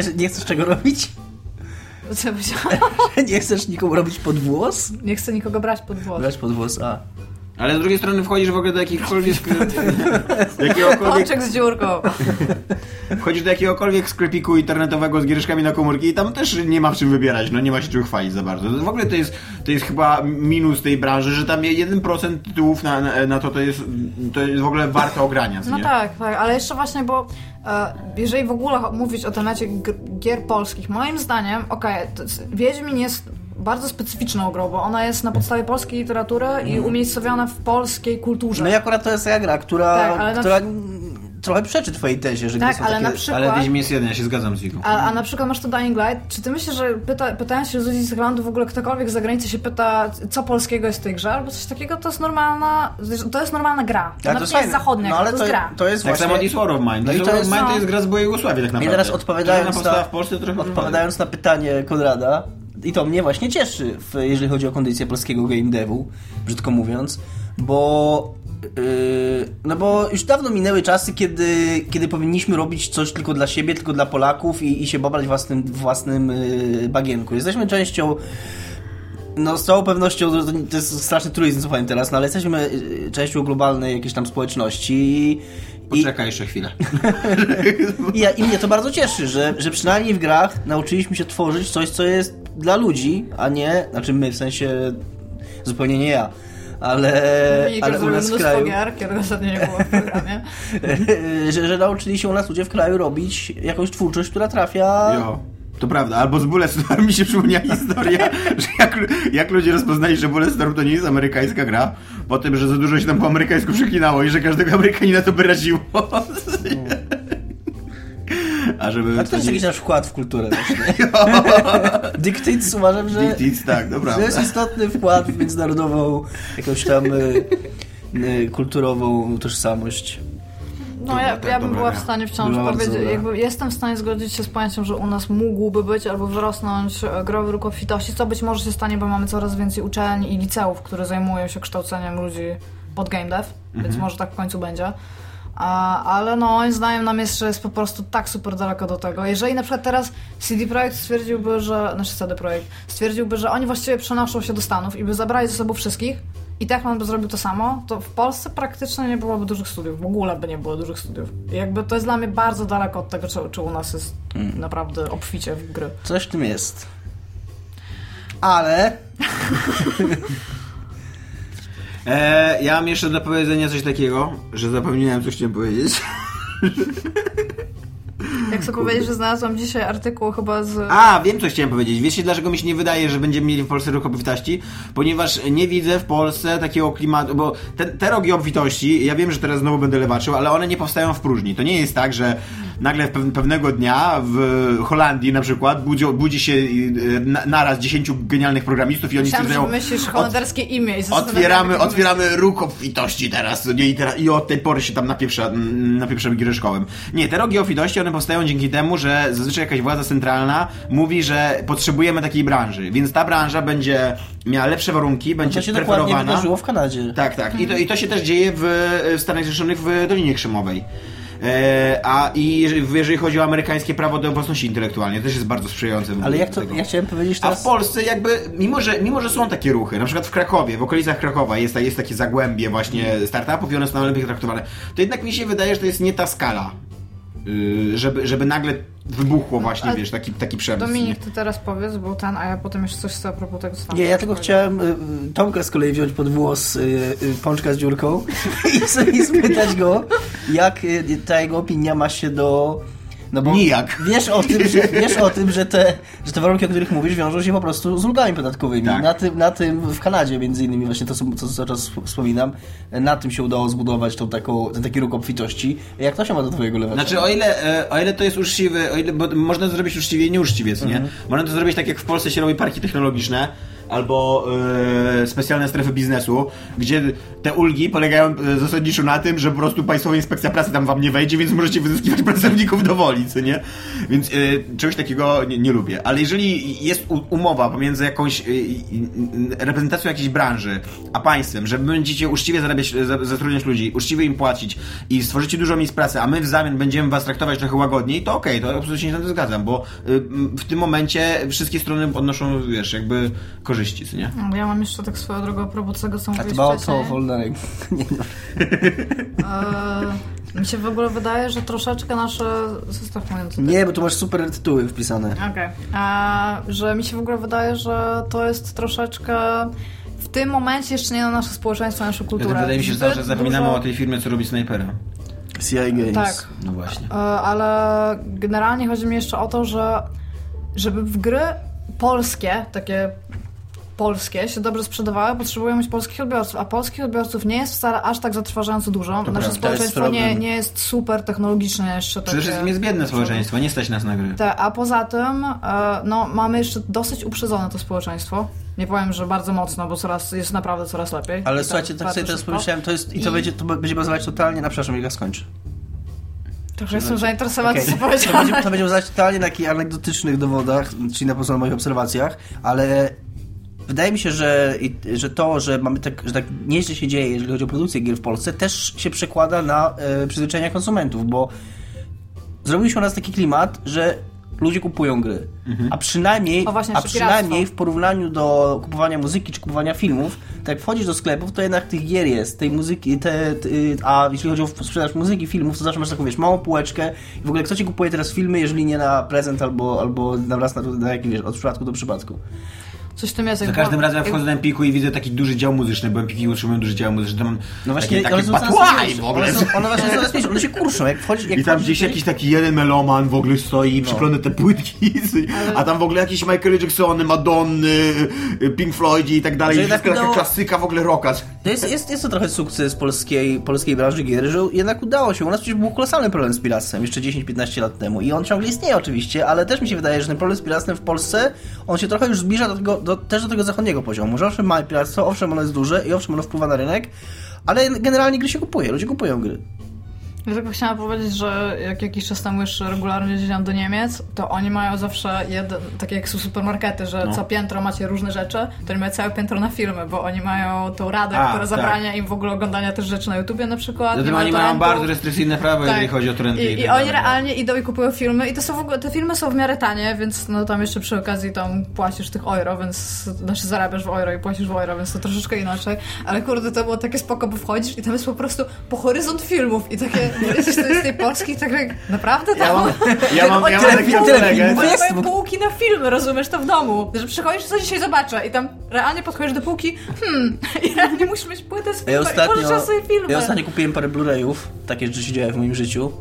chcesz, nie chcesz czego robić? Co? <laughs> Nie chcesz nikomu robić pod włos? Nie chcę nikogo brać pod włos. Brać pod włos, a. Ale z drugiej strony wchodzisz w ogóle do jakichkolwiek... <laughs> jakiegokolwiek z dziurką. <laughs> wchodzisz do jakiegokolwiek sklepiku internetowego z giereczkami na komórki i tam też nie ma w czym wybierać, no nie ma się czym chwalić za bardzo. W ogóle to jest, to jest chyba minus tej branży, że tam 1% tytułów na, na, na to to jest, to jest w ogóle warte ogrania, No nie? tak, tak, ale jeszcze właśnie, bo jeżeli w ogóle mówić o temacie gier polskich, moim zdaniem, okej, jest- Wiedźmin jest bardzo specyficzną grą, bo ona jest na podstawie polskiej literatury i umiejscowiona w polskiej kulturze. No i akurat to jest taka gra, która, Tak, ale na która trochę przeczy twojej tezie, że Tak, gry są ale takie... na przykład- Ale Wiedźmin jest jeden, ja się zgadzam z Wiką. A, a na przykład masz to Dying Light. Czy ty myślisz, że pyta, pytając się ludzi z Irlandu, w ogóle ktokolwiek z zagranicy się pyta, co polskiego jest w tej grze, albo coś takiego, to jest normalna, to jest normalna gra. To nawet nie jest fajne. zachodnia, no, gra, ale to jest gra. To jest Tak właśnie... samo This War of Mine. No i This to War of jest- Mine to no. jest gra z byłej Jugosławii tak naprawdę. teraz odpowiadając na- w Polsce, trochę Odpowiadając na pytanie Konrada, i to mnie właśnie cieszy, w, jeżeli chodzi o kondycję polskiego game devu, brzydko mówiąc, bo no bo już dawno minęły czasy, kiedy, kiedy powinniśmy robić coś tylko dla siebie, tylko dla Polaków i, i się babrać w własnym, własnym yy, bagienku. Jesteśmy częścią no z całą pewnością to, to jest straszny truizm, co powiem teraz, no ale jesteśmy yy, częścią globalnej jakiejś tam społeczności i, Poczekaj jeszcze chwilę. <laughs> i, ja, I mnie to bardzo cieszy, że, że przynajmniej w grach nauczyliśmy się tworzyć coś, co jest dla ludzi, a nie, znaczy my, w sensie zupełnie nie ja, ale, Dominik ale u nas kraju, gier, kiedy ostatnio nie było w programie. <laughs> że, że nauczyli się u nas ludzie w kraju robić jakąś twórczość, która trafia... Jo. To prawda, albo z Bulletstorm <laughs> mi się przypomniała historia, <laughs> że jak, jak ludzie rozpoznali, że Bulletstorm to nie jest amerykańska gra, po tym, że za dużo się tam po amerykańsku przeklinało i że każdego Amerykanina to wyraziło. A żeby... A to jest jakiś nasz wkład w kulturę właśnie. <laughs> Dictates uważam, że, Dictates, tak, dobra. że jest istotny wkład w międzynarodową jakąś tam y, y, kulturową tożsamość. No ja, ja bym była w stanie wciąż Była bardzo powiedzieć, jakby jestem w stanie zgodzić się z pojęciem, że u nas mógłby być albo wyrosnąć e, growy róg obfitości, co być może się stanie, bo mamy coraz więcej uczelni i liceów, które zajmują się kształceniem ludzi pod game dev, więc Mhm. może tak w końcu będzie. Ale no, moim zdaniem nam jeszcze jest po prostu tak super daleko do tego. Jeżeli na przykład teraz CD Projekt stwierdziłby, że, znaczy CD Projekt stwierdziłby, że oni właściwie przenoszą się do Stanów i by zabrali ze sobą wszystkich i Techman by zrobił to samo, to w Polsce praktycznie nie byłoby dużych studiów. W ogóle by nie było dużych studiów. I jakby to jest dla mnie bardzo daleko od tego, czy, czy u nas jest naprawdę obficie w gry. Coś w tym jest. Ale <laughs> E, ja mam jeszcze do powiedzenia coś takiego, że zapomniałem coś chciałem powiedzieć. <laughs> Jak sobie powiedzieć, że znalazłam dzisiaj artykuł chyba z... A, wiem co chciałem powiedzieć. Wiecie dlaczego mi się nie wydaje, że będziemy mieli w Polsce ruch obfitości? Ponieważ nie widzę w Polsce takiego klimatu, bo te, te rogi obfitości, ja wiem, że teraz znowu będę lewaczył, ale one nie powstają w próżni. To nie jest tak, że nagle pew- pewnego dnia w Holandii na przykład budzi, budzi się y, na, naraz 10 genialnych programistów i oni Myślałam, że stwierdzają myślisz holenderskie imię i Otwieramy, otwieramy róg obfitości teraz, nie? I, teraz, I od tej pory się tam napieprza, mm, napieprzamy giereszkołem. Nie, te rogi obfitości, one powstają dzięki temu, że zazwyczaj jakaś władza centralna mówi, że potrzebujemy takiej branży, więc ta branża będzie miała lepsze warunki, będzie to się dokładnie preferowana. wydarzyło w Kanadzie. Tak, tak. I to, I to się też dzieje w, w Stanach Zjednoczonych w Dolinie Krzemowej. E, a i jeżeli, chodzi o amerykańskie prawo do własności intelektualnej, to też jest bardzo sprzyjające. Ale jak to, tego. ja chciałem powiedzieć A teraz... w Polsce jakby, mimo że, mimo że są takie ruchy, na przykład w Krakowie, w okolicach Krakowa jest, jest takie zagłębie właśnie startupów i one są lepiej traktowane, to jednak mi się wydaje, że to jest nie ta skala, żeby, żeby nagle wybuchło właśnie, a wiesz, taki, taki przemysł. nie? Dominik, ty teraz powiedz, był ten, a ja potem jeszcze coś chcę a propos tego, tam Nie, ja tylko chciałem y, y, Tomka z kolei wziąć pod włos y, y, pączka z dziurką <laughs> i sobie spytać go, jak y, ta jego opinia ma się do... No bo Nijak. Wiesz o tym, że, wiesz o tym że, te, że te warunki, o których mówisz, wiążą się po prostu z ulgami podatkowymi. Tak. Na, tym, na tym w Kanadzie między innymi, właśnie to, co, co cały czas wspominam, na tym się udało zbudować tą taką, ten taki róg obfitości. Jak to się ma do twojego lewacza? Znaczy, o ile, e, o ile to jest uczciwe, o ile, bo można to zrobić uczciwie i nieuczciwie, co nie? Mhm. Można to zrobić tak, jak w Polsce się robi parki technologiczne, albo e, specjalne strefy biznesu, gdzie te ulgi polegają e, zasadniczo na tym, że po prostu Państwowa Inspekcja Pracy tam wam nie wejdzie, więc możecie wyzyskiwać <laughs> pracowników do woli, co nie? Więc e, czegoś takiego nie, nie lubię. Ale jeżeli jest umowa pomiędzy jakąś e, reprezentacją jakiejś branży, a państwem, że będziecie uczciwie zarabiać, za- zatrudniać ludzi, uczciwie im płacić i stworzycie dużo miejsc pracy, a my w zamian będziemy was traktować trochę łagodniej, to okej, to absolutnie się na to zgadzam, bo w tym momencie wszystkie strony odnoszą, wiesz, jakby korzyści, co nie? No, Ja mam jeszcze tak swoją drogą a propos tego, co A mówiłeś wcześniej. to Wolnerek. <laughs> Nie. Eee, mi się w ogóle wydaje, że troszeczkę nasze... Zostaw moją tutaj. nie, bo tu masz super tytuły wpisane. Okej. Eee, Że mi się w ogóle wydaje, że to jest troszeczkę... W tym momencie jeszcze nie na nasze społeczeństwo, na naszą kulturę. Wydaje mi się, że Zbyt zapominamy dużo- o tej firmie, co robi Snipera. CI Games. Tak. No właśnie. E, ale generalnie chodzi mi jeszcze o to, że żeby w gry polskie, takie polskie, się dobrze sprzedawały, potrzebują mieć polskich odbiorców, a polskich odbiorców nie jest wcale aż tak zatrważająco dużo. Nasze prawda. społeczeństwo To nie, nie jest super technologiczne jeszcze. Przede takie- jest biedne społeczeństwo, nie stać nas na gry. Te, a poza tym, e, no, mamy jeszcze dosyć uprzedzone to społeczeństwo. Nie powiem, że bardzo mocno, bo coraz, jest naprawdę coraz lepiej. Ale I słuchajcie, tak sobie teraz pomyślałem, to jest, i to, I- będzie, to będzie bazować totalnie na, przepraszam, jak skończę. Trochę jestem zainteresowany, Okej. co To powiedziałeś. będzie, to będzie bazować totalnie na takich anegdotycznych dowodach, czyli na na moich obserwacjach, ale wydaje mi się, że, że to, że mamy tak, że tak nieźle się dzieje, jeżeli chodzi o produkcję gier w Polsce, też się przekłada na e, przyzwyczajenia konsumentów, bo zrobił się u nas taki klimat, że ludzie kupują gry. A przynajmniej, właśnie, a przynajmniej w porównaniu do kupowania muzyki czy kupowania filmów, to jak wchodzisz do sklepów, to jednak tych gier jest, tej muzyki, te, te, a jeśli chodzi o sprzedaż muzyki, filmów, to zawsze masz taką, wiesz, małą półeczkę i w ogóle kto ci kupuje teraz filmy, jeżeli nie na prezent albo, albo na raz na, na jakiś, wiesz, od przypadku do przypadku. Coś w tym jest. Za jak każdym razem jak wchodzę do Empiku i widzę taki duży dział muzyczny, bo Empiki utrzymują duży dział muzyczny, to mam No właśnie, takie, takie mniejsze. w ogóle. One, są, one właśnie są <laughs> coraz mniejsze, one się kurczą, jak wchodzisz... Jak I tam gdzieś jakiś taki jeden meloman w ogóle stoi i przyklone te płytki, <laughs> a tam w ogóle jakieś Michael Jacksony, Madonny, Pink Floyd i tak dalej, i wszystko taka klasyka w ogóle rocka. To jest, jest, jest to trochę sukces polskiej, polskiej branży gier, że jednak udało się. U nas przecież był kolosalny problem z piractwem jeszcze 10-15 lat temu i on ciągle istnieje oczywiście, ale też mi się wydaje, że ten problem z piractwem w Polsce, on się trochę już zbliża do tego, do, też do tego zachodniego poziomu. Że owszem mamy piractwo, owszem ono jest duże i owszem ono wpływa na rynek, ale generalnie gry się kupuje, ludzie kupują gry. Ja tylko chciałam powiedzieć, że jak jakiś czas temu już regularnie jeździłam do Niemiec, to oni mają zawsze jeden, takie jak są supermarkety, że No. co piętro macie różne rzeczy, to oni mają całe piętro na filmy, bo oni mają tą radę, A, która tak. zabrania im w ogóle oglądania też rzeczy na YouTubie na przykład. Zatem oni mają bardzo restrykcyjne prawo, jeżeli chodzi o. Tak. I, tak I oni dalej. realnie idą i kupują filmy i to są w ogóle, te filmy są w miarę tanie, więc no tam jeszcze przy okazji tam płacisz tych euro, więc znaczy zarabiasz w euro i płacisz w euro, więc to troszeczkę inaczej. Ale kurde, to było takie spoko, bo wchodzisz i tam jest po prostu po horyzont filmów i takie, z tej Polski tak jak, naprawdę tam? Ja mam, ja mam, ja mam Tyle taki filmów, tyle kolegę. mają półki na filmy, rozumiesz, to w domu. Że przychodzisz, co dzisiaj zobaczę i tam realnie podchodzisz do półki, hmm, <laughs> i realnie musisz mieć płytę z Ja i ostatnio, pożyczasz sobie filmy. ja ostatnio kupiłem parę Blu-rayów, takie rzeczy się dzieje w moim życiu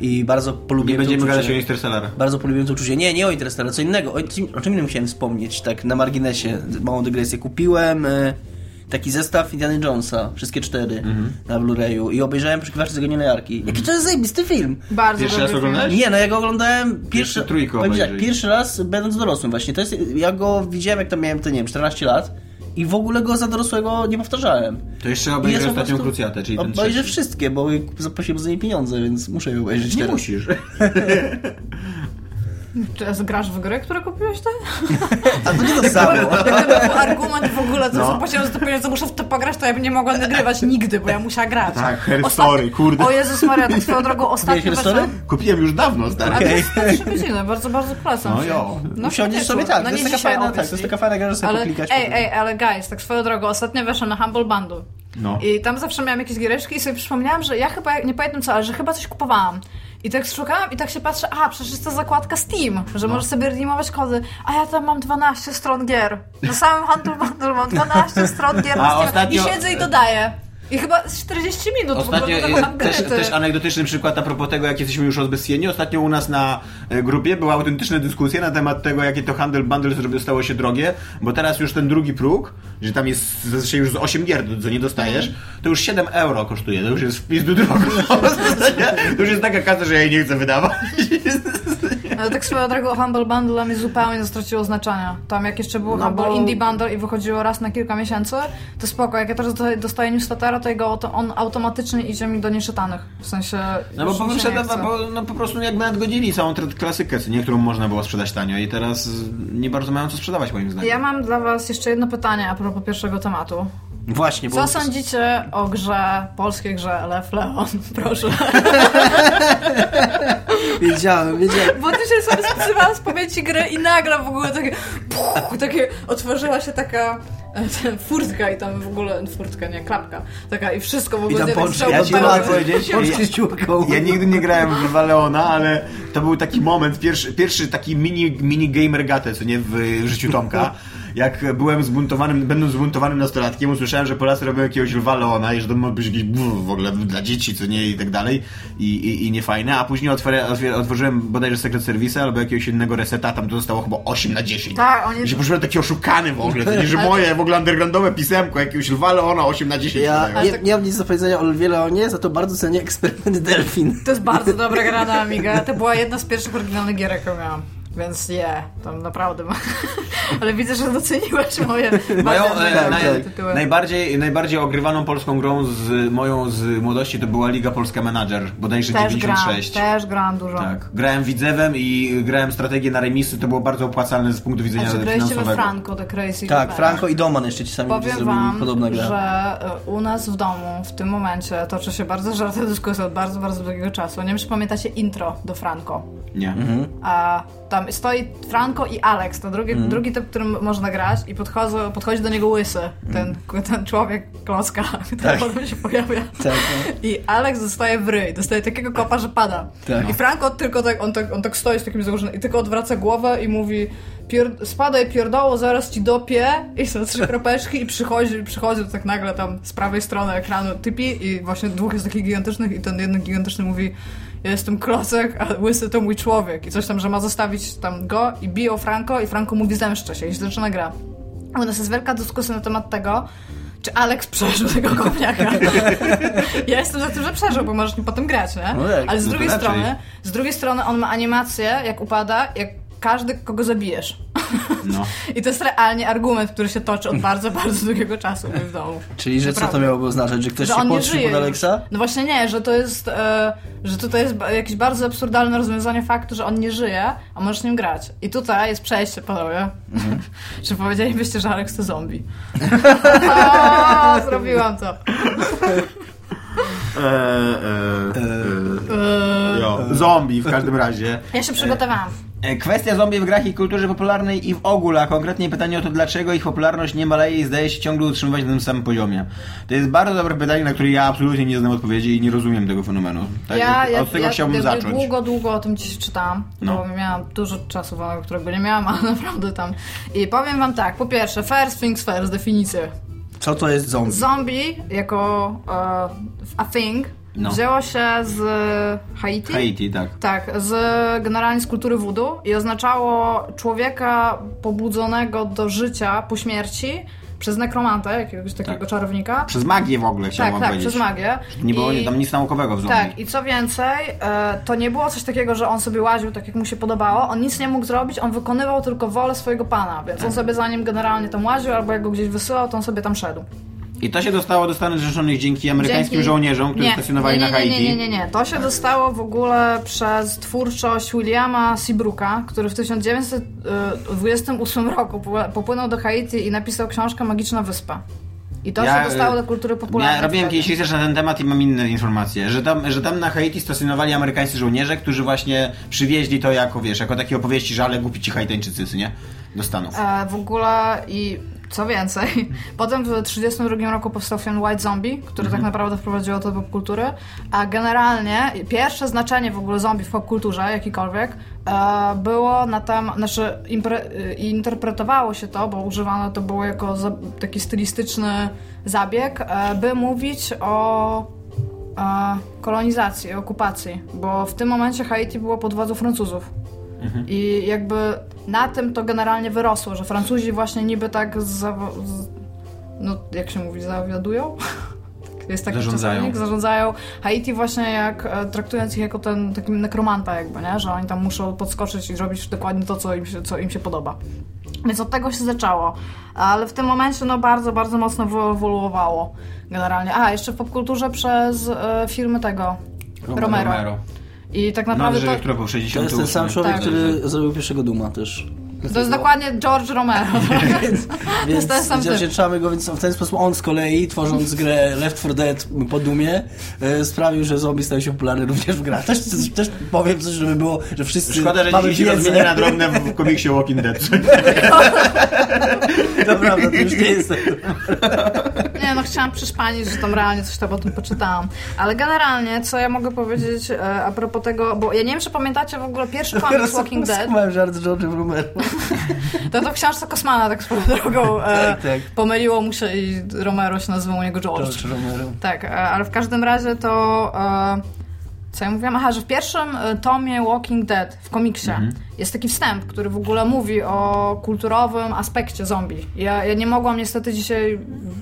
i bardzo polubiłem Nie będziemy to gadać o uczucie. Interstellar. Bardzo polubiłem to uczucie. Nie, nie o Interstellar, co innego. O, czym- o czym innym chciałem wspomnieć, tak na marginesie, małą dygresję. Kupiłem e, taki zestaw Indiana Jonesa, wszystkie cztery Mhm. na Blu-rayu i obejrzałem Poszukiwaczy Zaginionej Arki. Jaki to jest zajebisty film! Bardzo Pierwszy raz oglądałeś? Nie, no ja go oglądałem pierwszy, ci tak, pierwszy raz będąc dorosłym właśnie. To jest, ja go widziałem jak to miałem, to nie wiem, 14 lat i w ogóle go za dorosłego nie powtarzałem. To jeszcze ja obejrzę po ostatnią prostu krucjatę, czyli ten Obejrzę wszystkie, bo zapłaciłem za nie pieniądze, więc muszę je obejrzeć Nie teraz. musisz. <laughs> Czy grasz w gry, które kupiłeś ty? A to nie to <laughs> samo. To był argument w ogóle, to No. zapłaciłam za to pieniądze, muszę w to pograć, to ja bym nie mogła nagrywać nigdy, bo ja musiała grać. Tak, Her Ostatnio- Story, kurde. O Jezus Maria, tak swoją drogą ostatnio weszłam... Kupiłem już dawno, stary. A to jest na trzy godziny, bardzo, bardzo polecam No jo. No Usiądziesz sobie tak, no to jest taka fajna, tak, to jest taka fajna gra, że sobie ale, poklikać. ej, ej, ale guys, tak swoją drogą, ostatnio weszłam na Humble Bundle. No. I tam zawsze miałam jakieś giereczki i sobie przypomniałam, że ja chyba, nie pamiętam co, ale że chyba coś kupowałam. I tak szukałam i tak się patrzę, a przecież jest to zakładka Steam, No. że możesz sobie redeemować kody, a ja tam mam 12 stron gier. Na samym Bundle mam 12 stron gier na Steam ostatnio- i siedzę i dodaję. I chyba z 40 minut Ostatnio e, mam też, też anegdotyczny przykład a propos tego, jak jesteśmy już rozbezpieczeni. Ostatnio u nas na e, grupie była autentyczna dyskusja na temat tego, jakie to handel bundle stało się drogie, bo teraz już ten drugi próg, że tam jest zazwyczaj już z 8 gier, co nie dostajesz, to już 7 euro kosztuje. To już jest w pizdu drogo. <laughs> to już jest taka kasa, że ja jej nie chcę wydawać. <laughs> Ale tak swoją drogą Humble Bundle mnie zupełnie straciło znaczenia. Tam jak jeszcze było No Humble bo- Indie Bundle i wychodziło raz na kilka miesięcy, to spoko. Jak ja teraz dostaję- newslettera, to jego on automatycznie idzie mi do nieczytanych. W sensie No bo, mi bo no, po prostu jakby nadgodzili całą klasykę, niektórą można było sprzedać tanio i teraz nie bardzo mają co sprzedawać moim zdaniem. Ja mam dla was jeszcze jedno pytanie a propos pierwszego tematu. Właśnie, bo... Co sądzicie o grze, polskiej grze Lef Leon? <laughs> Proszę. <laughs> Wiedziałem, wiedziałem. Bo dzisiaj sobie spisywałam z pamięci gry i nagle w ogóle takie, puch, takie otworzyła się taka e, furtka i tam w ogóle, furtka, nie, klapka, taka i wszystko w ogóle tam nie tak pączki, ja ci mogę powiedzieć, <laughs> ciurką. Ja nigdy nie grałem w Valeona, ale to był taki moment, pierwszy, pierwszy taki mini, mini gamer gatę, co nie w życiu Tomka. Jak byłem zbuntowanym, będąc zbuntowanym nastolatkiem, usłyszałem, że Polacy robią jakiegoś Lwa Leona i że to ma być jakiś w ogóle dla dzieci, co nie i tak dalej. I, i, i niefajne. A później otworzyłem bodajże Secret Service albo jakiegoś innego reseta, tam to zostało chyba 8 na 10. Tak, oni- I się poczułem taki oszukany w ogóle. To nie, że moje w ogóle undergroundowe pisemko, jakiegoś Lwa Leona 8 na 10. Ja nie, nie mam nic do powiedzenia o Lwie Leonie, za to bardzo cenię eksperyment Delfin. To jest bardzo dobra gra na Amiga. To była jedna z pierwszych oryginalnych gier, jaką miałam. Więc je, tam naprawdę ma. <laughs> Ale widzę, że doceniłeś moje <laughs> Moją, bardzo e, naj, najbardziej, najbardziej ogrywaną polską grą z moją z młodości to była Liga Polska Manager, bodajże Też gram, 96. też gram dużo. Tak. Grałem widzewem i grałem strategię na remisy, to było bardzo opłacalne z punktu widzenia A czy graliście we finansowego. Franco, The Crazy Tak? Franco i Doman jeszcze ci sami Powiem zrobili wam, podobna gra. że y, u nas w domu w tym momencie toczy się bardzo żarta dyskusja od bardzo, bardzo długiego czasu. Nie wiem, czy pamiętacie intro do Franco. Nie. Mhm. A tam stoi Franco i Alex, to drugi, Mhm. drugi typ, którym można grać i podchodzą, podchodzi do niego łysy, ten, ten człowiek klocka, <laughs> który Tak. potem się pojawia. Tak, no. I Alex dostaje w ryj, dostaje takiego kopa, że pada. Tak. I Franco tylko tak, on tak, on tak stoi z takim założeniem i tylko odwraca głowę i mówi pier, spadaj pierdoło, zaraz ci dopię i są trzy <laughs> kropeczki i przychodzi, przychodzi tak nagle tam z prawej strony ekranu typi i właśnie dwóch jest takich gigantycznych i ten jeden gigantyczny mówi ja jestem klocek, a łysy to mój człowiek i coś tam, że ma zostawić tam go i biją Franco i Franco mówi zemszczę się i się zaczyna gra. U nas jest wielka dyskusja na temat tego, czy Alex przeżył tego kopniaka. <laughs> ja jestem za tym, że przeżył, bo możesz nim potem grać, nie? No Ale z no drugiej strony, z drugiej strony on ma animację, jak upada, jak każdy, kogo zabijesz. <laughs> No. I to jest realnie argument, który się toczy od bardzo, bardzo długiego czasu w domu. Czyli, że co to Naprawdę. miałoby oznaczać? Że ktoś Że się podszył żyje pod. Alexa? No właśnie nie, że to jest, e, że tutaj jest jakieś bardzo absurdalne rozwiązanie faktu, że on nie żyje, a możesz nim grać. I tutaj jest przejście, panowie. Mhm. <laughs> Czy powiedzielibyście, że Alex to zombie? <laughs> o, zrobiłam to. E, e, e, jo. Zombie w każdym razie. Ja się przygotowałam. E, Kwestia zombie w grach i kulturze popularnej i w ogóle, a konkretnie pytanie o to, dlaczego ich popularność nie maleje i zdaje się ciągle utrzymywać na tym samym poziomie. To jest bardzo dobre pytanie, na które ja absolutnie nie znam odpowiedzi i nie rozumiem tego fenomenu. Tak, ja, ja, od tego ja, chciałbym ja zacząć. długo, długo o tym dziś czytałam, No. bo miałam dużo czasu którego nie miałam, <laughs> ale naprawdę tam. I powiem wam tak, po pierwsze, first things first, definicję. Co to jest zombie? Zombie jako e, a thing No. wzięło się z Haiti. Haiti, tak. Tak, z generalnie z kultury voodoo i oznaczało człowieka pobudzonego do życia po śmierci przez nekromantę, jakiegoś takiego Tak. czarownika. Przez magię w ogóle chciałem tak, tak, powiedzieć. przez magię. Nie było I- tam nic naukowego w zombie. tak, i co więcej, e, to nie było coś takiego, że on sobie łaził tak, jak mu się podobało. On nic nie mógł zrobić, on wykonywał tylko wolę swojego pana, więc Tak. on sobie za nim generalnie tam łaził, albo jak go gdzieś wysyłał, to on sobie tam szedł. I to się dostało do Stanów Zjednoczonych dzięki amerykańskim Dzięki- żołnierzom, którzy nie, stacjonowali nie, nie, na Haiti. Nie, nie, nie, nie. To się dostało w ogóle przez twórczość Williama Seabrooka, który w 1928 roku popł- popłynął do Haiti i napisał książkę Magiczna Wyspa. I to Ja, się dostało y, do kultury popularnej. Ja robiłem kiedyś research na ten temat i mam inne informacje, że tam, że tam na Haiti stacjonowali amerykańscy żołnierze, którzy właśnie przywieźli to jako, wiesz, jako takie opowieści, że ale głupi ci Haitańczycy, nie? Do Stanów. E, w ogóle i co więcej, <laughs> potem w 1932 roku powstał film White Zombie, który tak naprawdę wprowadziło to do popkultury, a generalnie pierwsze znaczenie w ogóle zombie w popkulturze, jakikolwiek, e, było na temat, znaczy impre, y, interpretowało się to, bo używane to było jako za, taki stylistyczny zabieg, e, by mówić o e, kolonizacji, okupacji, bo w tym momencie Haiti było pod władzą Francuzów. I jakby na tym to generalnie wyrosło, że Francuzi właśnie niby tak za, no jak się mówi, zawiadują? <laughs> Jest taki Zarządzają. czasownik, zarządzają Haiti właśnie jak e, traktując ich jako ten taki nekromanta jakby, nie? Że oni tam muszą podskoczyć i zrobić dokładnie to, co im się, co im się podoba. Więc od tego się zaczęło. Ale w tym momencie no bardzo, bardzo mocno wyewoluowawało generalnie. A, jeszcze w popkulturze przez e, filmy tego Romero. I tak naprawdę że to, który był To 60. jest ten sam człowiek, Tak. który zrobił pierwszego Duma też. to jest dokładnie George Romero. <laughs> Więc ten sam typ. zawdzięczamy go, więc w ten sposób on z kolei, tworząc grę Left 4 Dead po Dumie, e, sprawił, że zombie stały się popularne również w grach. Też, też, też powiem coś, żeby było, że wszyscy Szkoda, że mamy dzisiaj się wiedzę. na drobne w komiksie Walking Dead. <laughs> To prawda, to już nie jest tak. <laughs> Nie, no chciałam przyszpanić, że tam realnie coś tam o tym poczytałam. Ale generalnie, co ja mogę powiedzieć e, a propos tego, bo ja nie wiem, czy pamiętacie w ogóle pierwszy komiks Walking Dead. Skumałem żart z George'em Romero. <laughs> To to w książce Kosmana tak swoją drogą e, <laughs> Tak, tak. pomyliło mu się i Romero się nazywał u niego George. George Romero. Tak, e, ale w każdym razie to... Co ja mówiłam? Aha, że w pierwszym e, tomie Walking Dead w komiksie jest taki wstęp, który w ogóle mówi o kulturowym aspekcie zombie. Ja, ja nie mogłam niestety dzisiaj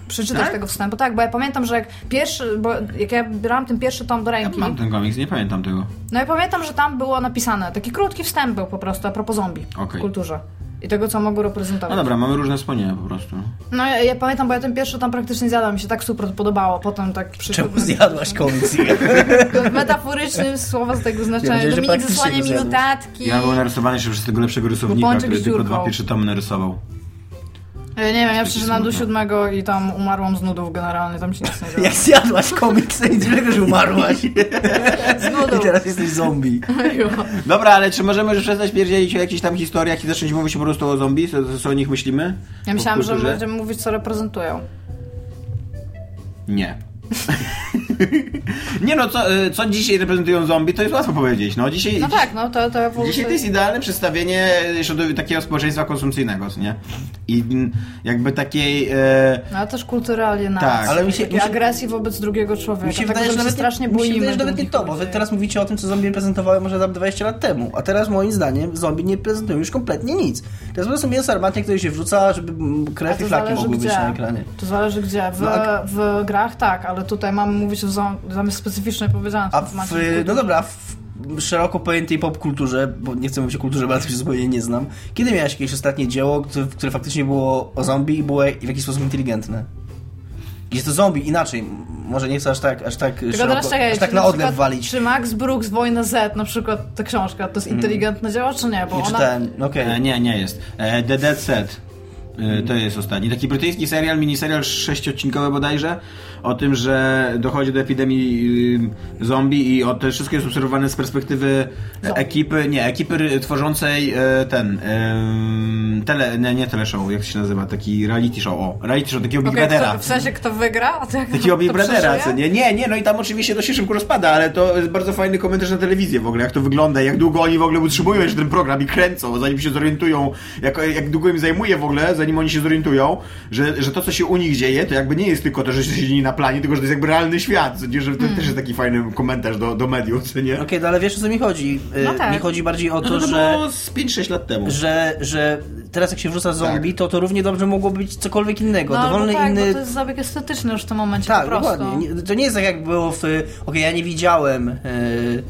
przeczytać Tak? tego wstępu. Tak, bo ja pamiętam, że jak pierwszy, bo jak ja brałam ten pierwszy tom do Ja ręki, mam ten komiks, nie pamiętam tego. no i pamiętam, że tam było napisane, taki krótki wstęp był po prostu a propos zombie Okej. w kulturze. I tego, co mogą reprezentować. No dobra, mamy różne wspomnienia po prostu. No ja, ja pamiętam, bo ja ten pierwszy tam praktycznie zjadłam, mi się tak super podobało. Potem tak przy... Czemu <laughs> zjadłaś komiks? <laughs> w metaforycznym słowa z tego znaczenia. że Dominik zasłania mi notatki. Ja byłem narysowany jeszcze przez tego lepszego rysownika, Pączek który z tylko dwa pierwsze tomy narysował. Ja nie wiem, ja przeczytałam do siódmego i tam umarłam z nudów generalnie, tam się nic nie działo. <laughs> Jak zjadłaś komiks, i dlaczego że umarłaś? <laughs> <laughs> Z nudów. I teraz jesteś zombie. Dobra, ale czy możemy już przestać pierdzielić o jakichś tam historiach i zacząć mówić po prostu o zombie? Co, co o nich myślimy? Ja myślałam, że będziemy mówić, co reprezentują. Nie. <laughs> nie no, co, y, co dzisiaj reprezentują zombie, to jest łatwo powiedzieć. No, dzisiaj, No tak, no to, to Dzisiaj to jest idealne przedstawienie takiego społeczeństwa konsumpcyjnego, co nie? I jakby takiej... E, No ale też kultury alienacji. Tak. Ale mi się- mi się- agresji wobec drugiego człowieka. Mi się wydaje, że nawet, strasznie mi się boimy. wydaje, że nawet nie to, bo wy teraz mówicie o tym, co zombie prezentowały może tam 20 lat temu, a teraz moim zdaniem zombie nie prezentują już kompletnie nic. To jest po prostu mięso armatnie, które się wrzuca, żeby krew i flaki mogły być na ekranie. To zależy gdzie. W, No, a- w grach tak, ale tutaj mamy mówić o jest specyficznie powiedziane. A w no dobra, w szeroko pojętej popkulturze, bo nie chcę mówić o kulturze, bo ja się zupełnie nie znam. Kiedy miałeś jakieś ostatnie dzieło, które, które faktycznie było o zombie i było w jakiś sposób inteligentne? Jest to zombie, inaczej. Może nie chcę aż tak, aż tak, Tylko szeroko, teraz czekaj, aż tak na na odlew walić. Czy Max Brooks Wojna Z, na przykład ta książka, to jest inteligentne dzieło, czy nie? Bo Nie ona... czytałem, okej. E, nie, nie jest. E, The Dead Set. E, To jest ostatni. Taki brytyjski serial, miniserial sześciodcinkowy bodajże, o tym, że dochodzi do epidemii y, zombie i o, to wszystko jest obserwowane z perspektywy Zombie. ekipy, nie, ekipy tworzącej e, ten, em, tele, nie, nie teleshow, jak to się nazywa, taki reality show, o, reality show takiego Big Okej, Brothera. w sensie kto wygra? A to jak Takiego Big Brothera, co nie? Nie, nie, no i tam oczywiście to się szybko rozpada, ale to jest bardzo fajny komentarz na telewizję w ogóle, jak to wygląda, jak długo oni w ogóle utrzymują jeszcze ten program i kręcą, zanim się zorientują, jak, jak długo im zajmuje w ogóle, zanim oni się zorientują, że, że to, co się u nich dzieje, to jakby nie jest tylko to, że się siedzi na planie, tylko że to jest jakby realny świat, co nie? że to Hmm. też jest taki fajny komentarz do, do mediów, co nie? Okej, no ale wiesz o co mi chodzi? Y, No tak. Mi chodzi bardziej o No to, to, to że... było z 5-6 lat temu. że, że teraz jak się wrzuca zombie, Tak. to to równie dobrze mogło być cokolwiek innego. No, Dowolny bo tak, inny... bo to jest zabieg estetyczny już w tym momencie Tak, po prostu. dokładnie. Nie, to nie jest tak jak było w... Okej, ja nie widziałem yy,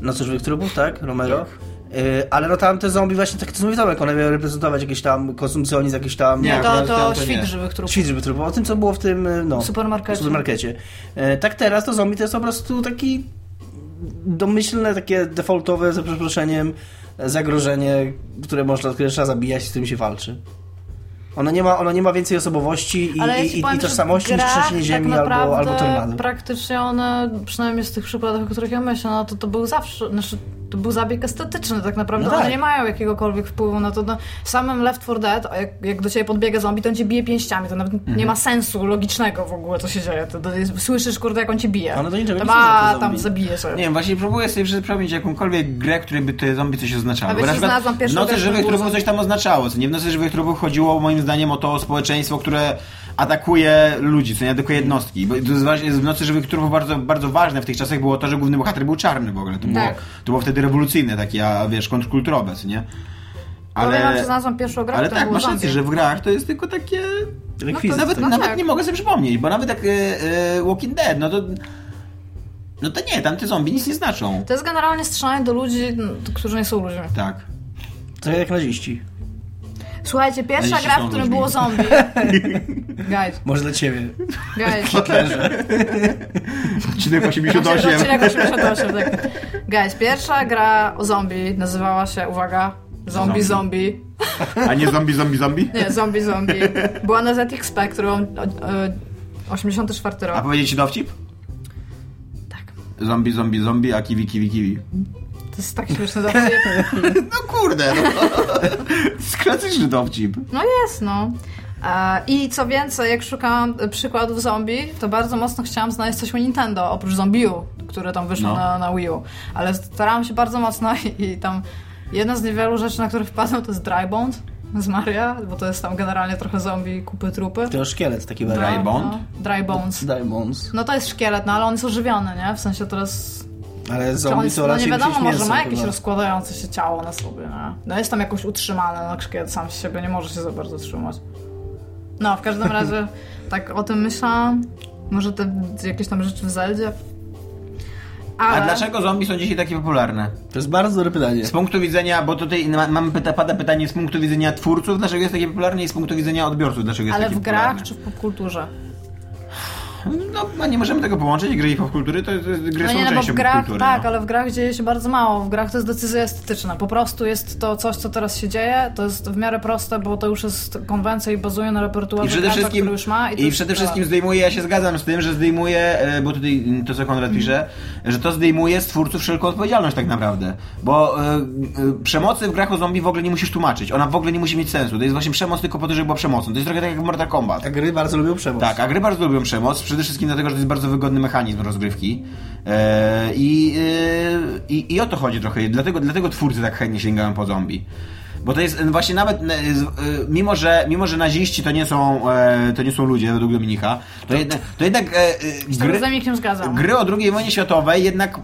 Nocy Żywych Trupów, tak? Romero. Yy, ale no tam te zombie właśnie tak to mówię Tomek, one miały reprezentować jakiś tam konsumpcjonizm, jakiś tam... Nie, Nie, to, to, tam to świt nie. żywych trupów. Świt Żywych Trupów. O tym, co było w tym, yy, no... Supermarkecie. supermarkecie. Yy, tak teraz to zombie to jest po prostu taki domyślne, takie defaultowe, za przeproszeniem, zagrożenie, które można, które trzeba zabijać i z którym się walczy. Ono nie ma, ono nie ma więcej osobowości i, ja i, i, powiem, i tożsamości niż trzęsienie ziemi tak albo, albo tornado. praktycznie one, przynajmniej z tych przykładów, o których ja myślę, no to to był zawsze, znaczy to był zabieg estetyczny tak naprawdę. No tak. One nie mają jakiegokolwiek wpływu na to. No, w samym Left 4 Dead, a jak, jak do ciebie podbiega zombie, to on cię bije pięściami. To nawet Mhm. nie ma sensu logicznego w ogóle, co się dzieje. To, to jest, słyszysz, kurde, jak on cię bije. Ale to niczego to nie ma tam zabije sobie. Nie wiem, właśnie próbuję sobie przypomnieć jakąkolwiek grę, której by te zombie coś oznaczało. A Bo wiecie, na przykład znalazłam w pierwszą Nocy grę, Żywych Trupów coś tam oznaczało, co nie? W Nocy Żywych Trupów chodziło moim zdaniem o to społeczeństwo, które atakuje ludzi, co nie? Atakuje jednostki. Bo to jest w Nocy Żywych Trupów bardzo, bardzo ważne w tych czasach było to, że główny bohater był czarny w ogóle. To, było, Tak. to było wtedy rewolucyjne, takie, a wiesz, kontrkulturowe, co nie? Powiem wam, że znalazłam pierwszą grę, ale tak, masz rację, że w grach to jest tylko takie... Rekwizyt. Nawet, no nawet tak. nie mogę sobie przypomnieć, bo nawet jak e, e, Walking Dead, no to... No to nie, tam te zombie nic nie znaczą. To jest generalnie strzelanie do ludzi, no, którzy nie są ludźmi. Tak. To jak naziści. Słuchajcie, pierwsza gra, w której było zombie. <laughs> Guys, Może dla ciebie. guys. Odcinek 88. Odcinek 88, tak. Guys, pierwsza gra o zombie nazywała się, uwaga, Zombie Zombie. Zombie. A nie zombie, zombie, zombie? Nie, Zombie Zombie. Była na ZX Spectrum, e, 84 A rok. powiedzieć ci dowcip? Tak. Zombie, zombie, zombie, a kiwi, kiwi, kiwi. To jest tak śmieszny dowcip. <laughs> No kurde, no. <laughs> To jest klasyczny dowcip. No jest, no. I co więcej, jak szukałam przykładów zombie, to bardzo mocno chciałam znaleźć coś o Nintendo, oprócz Zombiu, które tam wyszło No. na, na Wii U. Ale starałam się bardzo mocno i, <laughs> i tam jedna z niewielu rzeczy, na które wpadłam, to jest Dry Bones z Maria, bo to jest tam generalnie trochę zombie, kupy trupy. To szkielet taki Dry. Bone? No, dry Bones. Dry Bones. No to jest szkielet, no ale on jest ożywiony, nie? W sensie teraz... Ale zombie to no raczej nie wiadomo, może ma jakieś chyba. rozkładające się ciało na sobie, nie? No jest tam jakoś utrzymane, no szkielet sam z siebie nie może się za bardzo trzymać. No, w każdym <laughs> razie tak o tym myślałam. Może te jakieś tam rzeczy w Zeldzie. Ale... A dlaczego zombie są dzisiaj takie popularne? To jest bardzo dobre pytanie. Z punktu widzenia, bo tutaj ma- mamy pyta, pada pytanie z punktu widzenia twórców, dlaczego jest takie popularne i z punktu widzenia odbiorców, dlaczego jest Ale takie w grach popularne. czy w popkulturze? No, no nie możemy tego połączyć, gry i popkultury, to, to gry No są nie, no bo częścią w grach, popkultury. tak, no. ale w grach dzieje się bardzo mało. W grach to jest decyzja estetyczna. Po prostu jest to coś, co teraz się dzieje. To jest w miarę proste, bo to już jest konwencja i bazuje na repertuarze I przede gracza, wszystkim, który już ma. I, to i jest przede tyle. wszystkim zdejmuje, ja się zgadzam z tym, że zdejmuje, e, bo tutaj to co Konrad pisze, że to zdejmuje z twórców wszelką odpowiedzialność tak naprawdę. Bo e, e, przemocy w grach o zombie w ogóle nie musisz tłumaczyć. Ona w ogóle nie musi mieć sensu. To jest właśnie przemoc tylko po to, żeby była przemocą. To jest trochę tak jak w Mortal Kombat. A gry bardzo lubią przemoc. Tak, a gry bardzo lubią przemoc, przede wszystkim dlatego, że to jest bardzo wygodny mechanizm rozgrywki. E, i, e, i, I o to chodzi trochę. Dlatego, dlatego twórcy tak chętnie sięgają po zombie. Bo to jest właśnie nawet, e, e, mimo że, mimo że naziści to nie są, e, to nie są ludzie według Dominika, to, jednak, to jednak gry, gry o II wojnie światowej jednak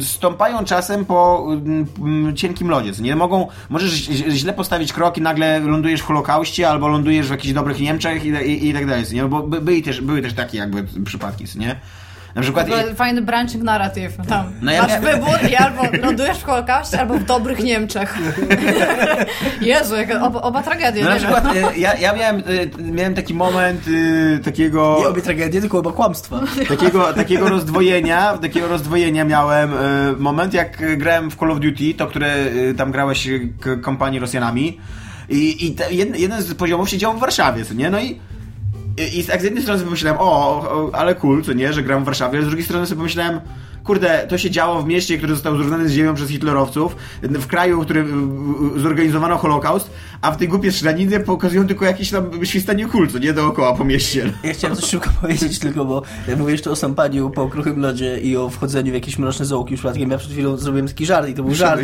stąpają czasem po cienkim lodzie. Nie mogą, możesz źle postawić krok i nagle lądujesz w Holokauście albo lądujesz w jakichś dobrych Niemczech i, i, i tak dalej. Nie? Bo by, były, też, były też takie jakby przypadki, nie? Na przykład... Fajny branching narrative. Tam. No ja Masz wybór i albo lądujesz w Holokauście, albo w dobrych Niemczech. <laughs> Jezu, jak oba, oba tragedie. No na przykład y, ja, ja miałem, y, miałem taki moment y, takiego... Nie obie tragedie, tylko oba kłamstwa. takiego, takiego rozdwojenia, takiego rozdwojenia miałem y, moment, jak grałem w Call of Duty, to które y, tam grałeś k- kompanii Rosjanami i, i te, jeden, jeden z poziomów się działo w Warszawie, co nie? No i i, tak z jednej strony sobie pomyślałem, o, ale cool, co nie, że gram w Warszawie, z drugiej strony sobie pomyślałem, kurde, to się działo w mieście, które zostało zrównane z ziemią przez hitlerowców, w kraju, w którym zorganizowano Holokaust, a w tej głupie strzelaninie pokazują tylko jakieś tam świstanie kul, co nie, dookoła po mieście. Ja chciałem coś szybko <laughs> powiedzieć tylko, bo ja mówię jeszcze o sampaniu po kruchym lodzie i o wchodzeniu w jakieś mroczne zaułki przypadkiem. Ja przed chwilą zrobiłem taki żart i to był żart.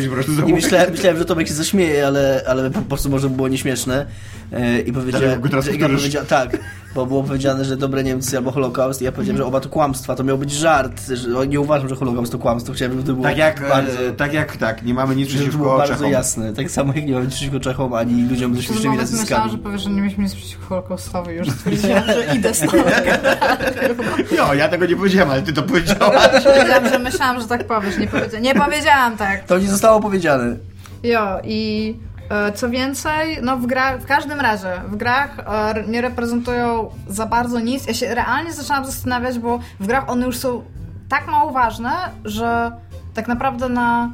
I myślałem, myślałem, że Tomek się zaśmieje, ale, ale po prostu może było nieśmieszne. E, I powiedziałem, teraz że- <laughs> ja tak, bo było powiedziane, że dobre Niemcy albo Holokaust i ja powiedziałem, że oba to kłamstwa. To miał być żart. Że nie uważam, że Holokaust to kłamstwo. Chciałem, żeby to było Tak jak, bardzo... e, tak jak, tak, nie mamy nic przeciwko bardzo Czechom. jasne. Tak samo jak nie mamy nic przeciwko Czechom, ani ludziom ze śmiesznymi moment myślałam, nazwiskami. że powiesz, że nie mieliśmy nic przeciwko Holokaustowi. Już stwierdziłam, że idę stąd. <laughs> Jo, ja tego nie powiedziałem, ale ty to powiedziałaś. Powiedziałam, że myślałam, że tak powiesz. Nie, powiedzia- nie powiedziałam tak. To nie zostało powiedziane. Jo, i e, co więcej, no w grach, w każdym razie, w grach e, nie reprezentują za bardzo nic. Ja się realnie zaczęłam zastanawiać, bo w grach one już są tak mało ważne, że tak naprawdę na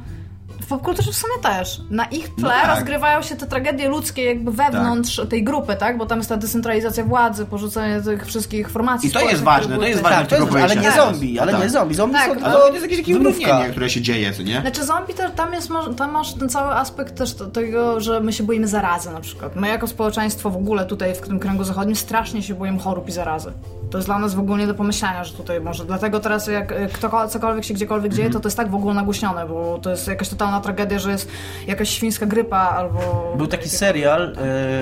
w popkulturze w sumie też. Na ich tle No tak. rozgrywają się te tragedie ludzkie jakby wewnątrz tej grupy, tak? Bo tam jest ta decentralizacja władzy, porzucenie tych wszystkich formacji I to jest ważne, to jest ważne. Tak, to jest, ale nie powiedzieć. zombie, ale Tak. nie zombie. Zombie Tak, są ale Ale to to jest jakieś takie które się dzieje, co nie? Znaczy zombie to tam jest, tam masz ten cały aspekt też to- tego, że my się boimy zarazy na przykład. My jako społeczeństwo w ogóle tutaj w tym kręgu zachodnim strasznie się boimy chorób i zarazy. To jest dla nas w ogóle nie do pomyślenia, że tutaj może. Dlatego teraz jak y, kto, cokolwiek się gdziekolwiek dzieje, to to jest tak w ogóle nagłośnione, bo to jest jakaś totalna tragedia, że jest jakaś świńska grypa albo... Był taki serial,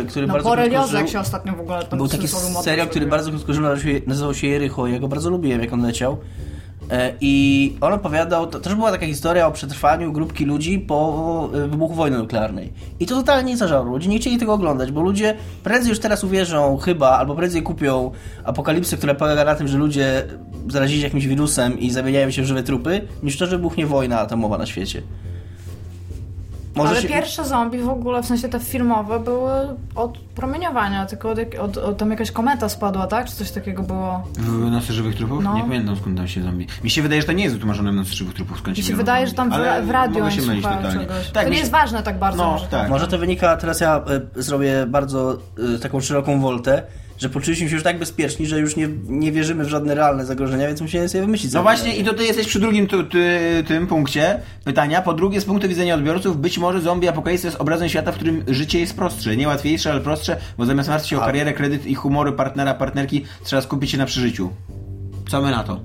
e, który No bardzo krótko jak żył. się ostatnio w ogóle Był taki serial, który bardzo krótko żył, nazywał się, nazywał się Jericho. Ja go bardzo lubiłem, jak on leciał. E, I on opowiadał, to też była taka historia o przetrwaniu grupki ludzi po e, wybuchu wojny nuklearnej. I to totalnie nie zażarło. Ludzie nie chcieli tego oglądać, bo ludzie prędzej już teraz uwierzą chyba, albo prędzej kupią apokalipsę, która polega na tym, że ludzie zarazili się jakimś wirusem i zamieniają się w żywe trupy, niż to, że wybuchnie wojna atomowa na świecie. Może Ale się- pierwsze zombie w ogóle, w sensie te filmowe, były od promieniowania, tylko od, od, od tam jakaś kometa spadła, tak? Czy coś takiego było? W Nocy Żywych Trupów? No. Nie pamiętam skąd tam się zombie. Mi się wydaje, że to nie jest wytłumaczone w Nocy Żywych Trupów. Skąd Mi się biorą wydaje, zombie. że tam w, w radio mogę się mylić totalnie. czegoś. Tak, to mi nie się- jest ważne tak bardzo. No, może tak. Może to wynika, teraz ja y, zrobię bardzo y, taką szeroką woltę, że poczuliśmy się już tak bezpieczni, że już nie, nie wierzymy w żadne realne zagrożenia, więc musimy sobie wymyślić. No właśnie i ty jesteś przy drugim tu, ty, tym punkcie pytania. Po drugie, z punktu widzenia odbiorców, być może zombie apokalipsa jest obrazem świata, w którym życie jest prostsze. Nie łatwiejsze, ale prostsze, bo zamiast martwić się o A. karierę, kredyt i humory partnera, partnerki, trzeba skupić się na przeżyciu. Co my na to?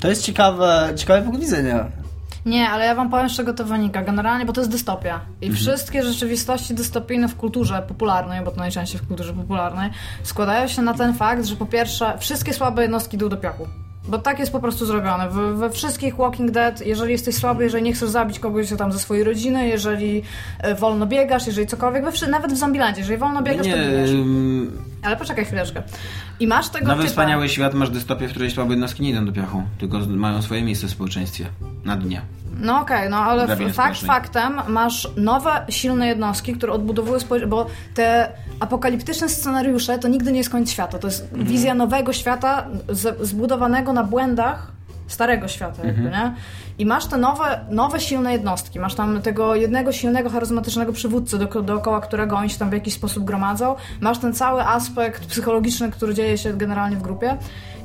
To jest ciekawe, ciekawy punkt widzenia. Nie, ale ja wam powiem, z czego to wynika. Generalnie, bo to jest dystopia. I Mhm. wszystkie rzeczywistości dystopijne w kulturze popularnej, bo to najczęściej w kulturze popularnej, składają się na ten fakt, że po pierwsze, wszystkie słabe jednostki idą do piachu. Bo tak jest po prostu zrobione. We, we wszystkich Walking Dead, jeżeli jesteś słaby, jeżeli nie chcesz zabić kogoś tam ze swojej rodziny, jeżeli e, wolno biegasz, jeżeli cokolwiek, we, nawet w Zombielandzie, jeżeli wolno biegasz, Nie, to ym, Ale poczekaj chwileczkę. I masz tego nowy typa... wspaniały świat masz dystopię, w której słabe jednostki nie idą do piachu, tylko mają swoje miejsce w społeczeństwie. Na dnie. No okej, no ale fakt społecznej. faktem masz nowe, silne jednostki, które odbudowują społeczeństwo, bo te apokaliptyczne scenariusze to nigdy nie jest koniec świata. To jest Mhm. wizja nowego świata z, zbudowanego na błędach starego świata, jakby, Mhm. nie? I masz te nowe, nowe, silne jednostki. Masz tam tego jednego silnego, charyzmatycznego przywódcę, do, dookoła którego oni się tam w jakiś sposób gromadzą. Masz ten cały aspekt psychologiczny, który dzieje się generalnie w grupie.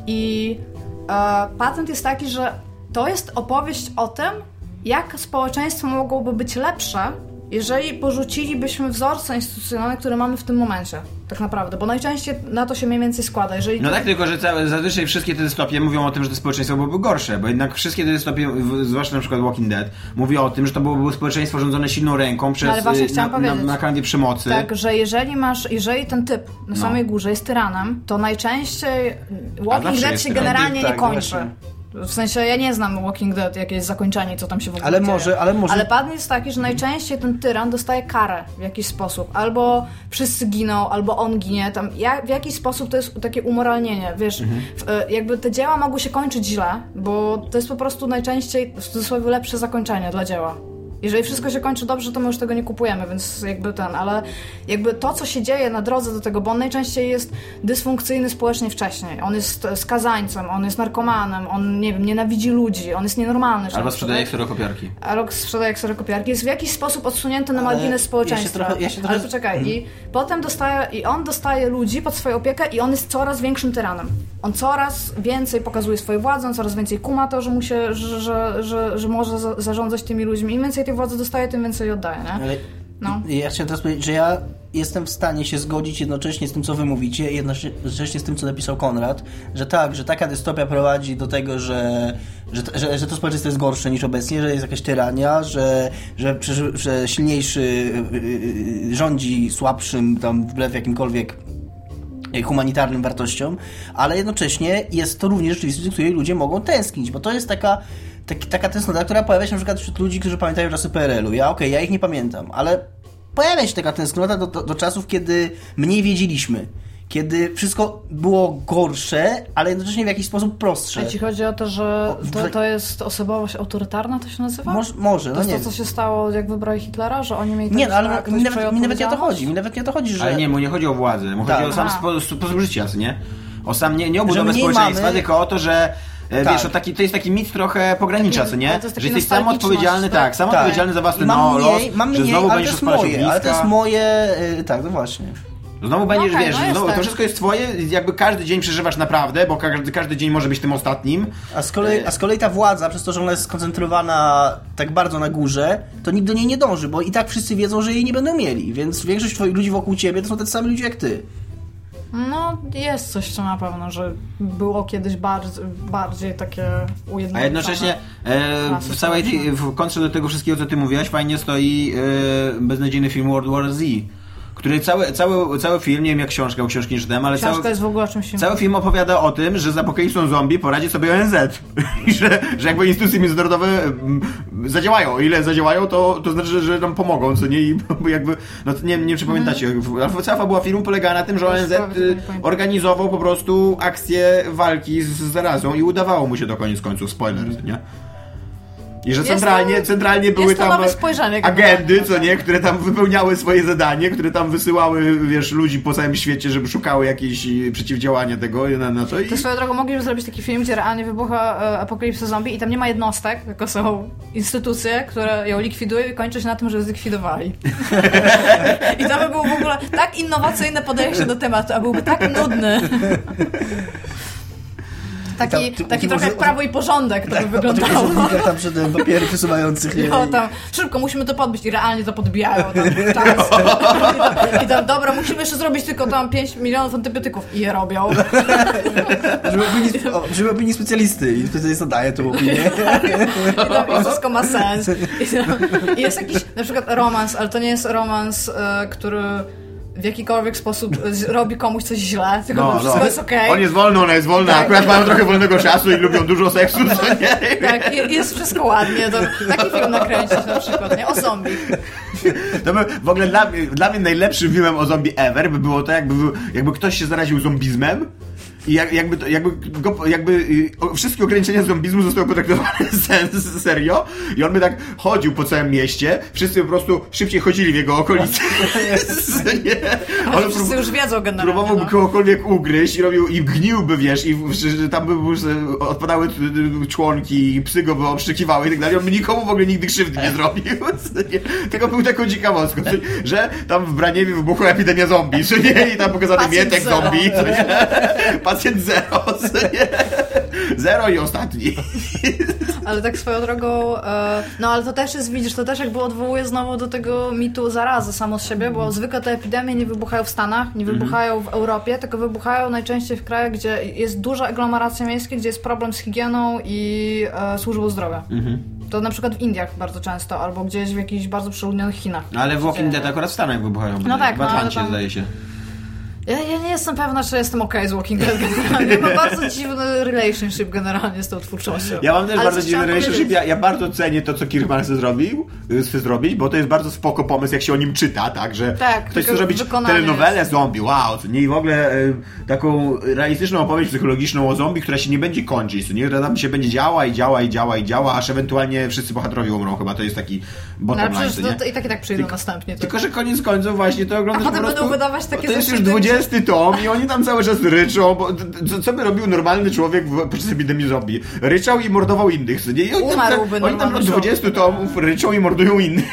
I e, patent jest taki, że to jest opowieść o tym, jak społeczeństwo mogłoby być lepsze, jeżeli porzucilibyśmy wzorce instytucjonalne, które mamy w tym momencie. Tak naprawdę, bo najczęściej na to się mniej więcej składa. Jeżeli No tak, tylko że całe, zazwyczaj wszystkie te dystopie mówią o tym, że to społeczeństwo byłoby gorsze, bo jednak wszystkie te dystopie, zwłaszcza na przykład Walking Dead, mówią o tym, że to byłoby społeczeństwo rządzone silną ręką przez No ale właśnie y, chciałam na, na, powiedzieć. na kanwie przemocy. Tak, że jeżeli masz, jeżeli ten typ na No. samej górze jest tyranem, to najczęściej Walking Dead się generalnie Tak, nie kończy. właśnie. W sensie ja nie znam Walking Dead, jakie jest zakończenie, co tam się w ogóle Ale dzieje. może- ale może- Ale pattern jest taki, że najczęściej ten tyran dostaje karę w jakiś sposób. Albo wszyscy giną, albo on ginie. Tam ja, w jakiś sposób to jest takie umoralnienie, wiesz. W, e, jakby te dzieła mogły się kończyć źle, bo to jest po prostu najczęściej w cudzysłowie lepsze zakończenie dla dzieła. Jeżeli wszystko się kończy dobrze, to my już tego nie kupujemy, więc jakby ten, ale jakby to, co się dzieje na drodze do tego, bo on najczęściej jest dysfunkcyjny społecznie wcześniej. On jest skazańcem, on jest narkomanem, on, nie wiem, nienawidzi ludzi, on jest nienormalny. Albo sprzedaje kserokopiarki. Albo sprzedaje kserokopiarki. Jest w jakiś sposób odsunięty na margines ja się społeczeństwa. trochę- ja się trochę- Ale poczekaj, i potem dostaje, i on dostaje ludzi pod swoją opiekę i on jest coraz większym tyranem. On coraz więcej pokazuje swoją władzę, on coraz więcej kuma to, że mu się, że, że, że, że może za, zarządzać tymi ludźmi. Im więcej tej władzy dostaje, tym więcej oddaje, nie? Ale No. ja chciałem teraz powiedzieć, że ja jestem w stanie się zgodzić jednocześnie z tym, co wy mówicie, jednocześnie z tym, co napisał Konrad, że tak, że taka dystopia prowadzi do tego, że, że, że, że to społeczeństwo jest gorsze niż obecnie, że jest jakaś tyrania, że, że, że, silniejszy y, y, y, rządzi słabszym tam wbrew jakimkolwiek humanitarnym wartościom, ale jednocześnie jest to również rzeczywistość, do której ludzie mogą tęsknić, bo to jest taka, tak, taka tęsknota, która pojawia się na przykład wśród ludzi, którzy pamiętają czasy PRL-u. Ja okej, ja ich nie pamiętam, ale pojawia się taka tęsknota do, do, do czasów, kiedy mniej wiedzieliśmy. Kiedy wszystko było gorsze, ale jednocześnie w jakiś sposób prostsze. Jeśli chodzi o to, że to, to jest osobowość autorytarna, to się nazywa? Moż, może, to no jest nie to, co się stało, jak wybrali Hitlera, że oni mieli Nie, tak, no, ale że mi nawet, mi nawet nie o to chodzi. Mi nawet nie o to chodzi, że... Ale nie, mu nie chodzi o władzę, mu Tak. chodzi o sam Aha. spo, sposób życia, nie? O sam, nie, nie o budowę społeczeństwa, mamy- tylko o to, że Tak. wiesz, o taki, to jest taki mit trochę pogranicza, Taki- co nie? to Że jesteś sam odpowiedzialny, tak? tak, sam Tak. odpowiedzialny za własny mam no, mniej, los, mam że mniej, znowu ale to będziesz jest rozpalać moje, ale to jest ogniska. moje... y, Tak, no właśnie. Znowu będziesz, okej, wiesz, no znowu, tak. to wszystko jest twoje, jakby każdy dzień przeżywasz naprawdę, bo każdy, każdy dzień może być tym ostatnim. A z, kolei, a z kolei ta władza, przez to, że ona jest skoncentrowana tak bardzo na górze, to nikt do niej nie dąży, bo i tak wszyscy wiedzą, że jej nie będą mieli, więc większość twoich ludzi wokół ciebie to są tacy sami ludzie jak ty. No, jest coś, co na pewno, że było kiedyś bardziej, bardziej takie ujednolicone. A jednocześnie e, w całej tej, w kontrze do tego wszystkiego, co ty mówiłaś, fajnie stoi e, beznadziejny film World War Z, który cały, cały, cały film, nie wiem jak książka, bo książki nie czytałem, ale Książka cały, jest w ogóle o czymś. Cały film opowiada o tym, że z apokalipsą zombie poradzi sobie ONZ. <laughs> I że, że jakby instytucje międzynarodowe mm, zadziałają. O ile zadziałają, to, to znaczy, że, że nam pomogą, co nie? I <laughs> jakby, no to nie, nie wiem, czy pamiętacie, ale cała fabuła filmu polegała na tym, że ONZ y, organizował po prostu akcję walki z, z zarazą i udawało mu się do koniec końców, spoiler, nie? I że centralnie, centralnie były tam agendy, co nie, które tam wypełniały swoje zadanie, które tam wysyłały, wiesz, ludzi po całym świecie, żeby szukały jakieś y, przeciwdziałania tego na, na to. I... To swoją drogą mogliby zrobić taki film, gdzie realnie wybucha e, apokalipsa zombie i tam nie ma jednostek, tylko są instytucje, które ją likwidują i kończy się na tym, że zlikwidowali. <laughs> I to by było w ogóle tak innowacyjne podejście do tematu, a byłby tak nudny. Taki, Tam- taki trochę jak prawo i porządek to by <laughs> O tych wyglądało. urzędnikach tam przed tym papiery przesuwających. je. <laughs> No tam, szybko, musimy to podbić i realnie to podbijają tam czas. <laughs> I tam, I tam, dobra, musimy jeszcze zrobić tylko tam 5 milionów antybiotyków i je robią. Żeby opinii, o, żeby opinii specjalisty i specjalista daje tą opinię. I, tam, I wszystko ma sens. I, tam, I jest jakiś na przykład romans, ale to nie jest romans, e, który w jakikolwiek sposób e, robi komuś coś źle, tylko No, wszystko no. jest okej. On jest wolny, ona jest wolna, Tak. akurat mają trochę wolnego czasu i lubią dużo seksu, co nie? Tak, jest wszystko ładnie. To, taki film nakręcić na przykład, nie? O zombie. To by w ogóle dla, mnie- dla mnie najlepszym filmem o zombie ever by było to, jakby, jakby ktoś się zaraził zombizmem i jak, jakby, jakby, go, jakby y, wszystkie ograniczenia zombizmu zostały potraktowane <laughs> serio i on by tak chodził po całym mieście, wszyscy po prostu szybciej chodzili w jego okolicy. <laughs> <laughs> Nie? Ale wszyscy już wiedzą generalnie. Próbowałby No. kogokolwiek ugryźć i robił i gniłby, wiesz, i tam by już odpadały t- t- członki, i psy go by obszczykiwały i tak dalej. On by nikomu w ogóle nigdy krzywdy nie zrobił. nie? Tylko był taką ciekawostką, że tam w Braniewie wybuchła epidemia zombie, co nie? I tam pokazany Pacjent mietek zombie, co nie? Pacjent zero? Zero i ostatni. Ale tak swoją drogą, e, no ale to też jest, widzisz, to też jakby odwołuje znowu do tego mitu zarazy samo z siebie, bo zwykle te epidemie nie wybuchają w Stanach, nie wybuchają w Europie, tylko wybuchają najczęściej w krajach, gdzie jest duża aglomeracja miejska, gdzie jest problem z higieną i e, służbą zdrowia. To na przykład w Indiach bardzo często, albo gdzieś w jakichś bardzo przeludnionych Chinach. No ale w Walking Dead akurat w Stanach wybuchają. No tak, w no, Atlancie tam- zdaje się. Ja, ja, nie jestem pewna, czy jestem ok z Walking Dead generalnie. Mam bardzo dziwny relationship generalnie z tą twórczością. Ja mam też Ale bardzo dziwny relationship. Ja, ja, bardzo cenię to, co Kirkman chce, zrobił, y, chce zrobić, bo to jest bardzo spoko pomysł, jak się o nim czyta, tak? Że tak, ktoś chce zrobić telenowelę jest... zombie, wow, co nie? I w ogóle y, taką realistyczną opowieść psychologiczną o zombie, która się nie będzie kończyć, co nie? Tam się będzie działa i działa i działa i działa, aż ewentualnie wszyscy bohaterowie umrą chyba. To jest taki bottom no, line, no, to i tak i tak przyjdą następnie. Tylko, że koniec końców właśnie to oglądasz A potem po prostu, będą wydawać takie To jest już 20 szesty tom i oni tam cały czas ryczą, bo co, co by robił normalny człowiek w, podczas epidemii zombie? Ryczał i mordował innych, nie? I oni Umarłby tam, no oni tam od 20 tomów ryczą i mordują innych.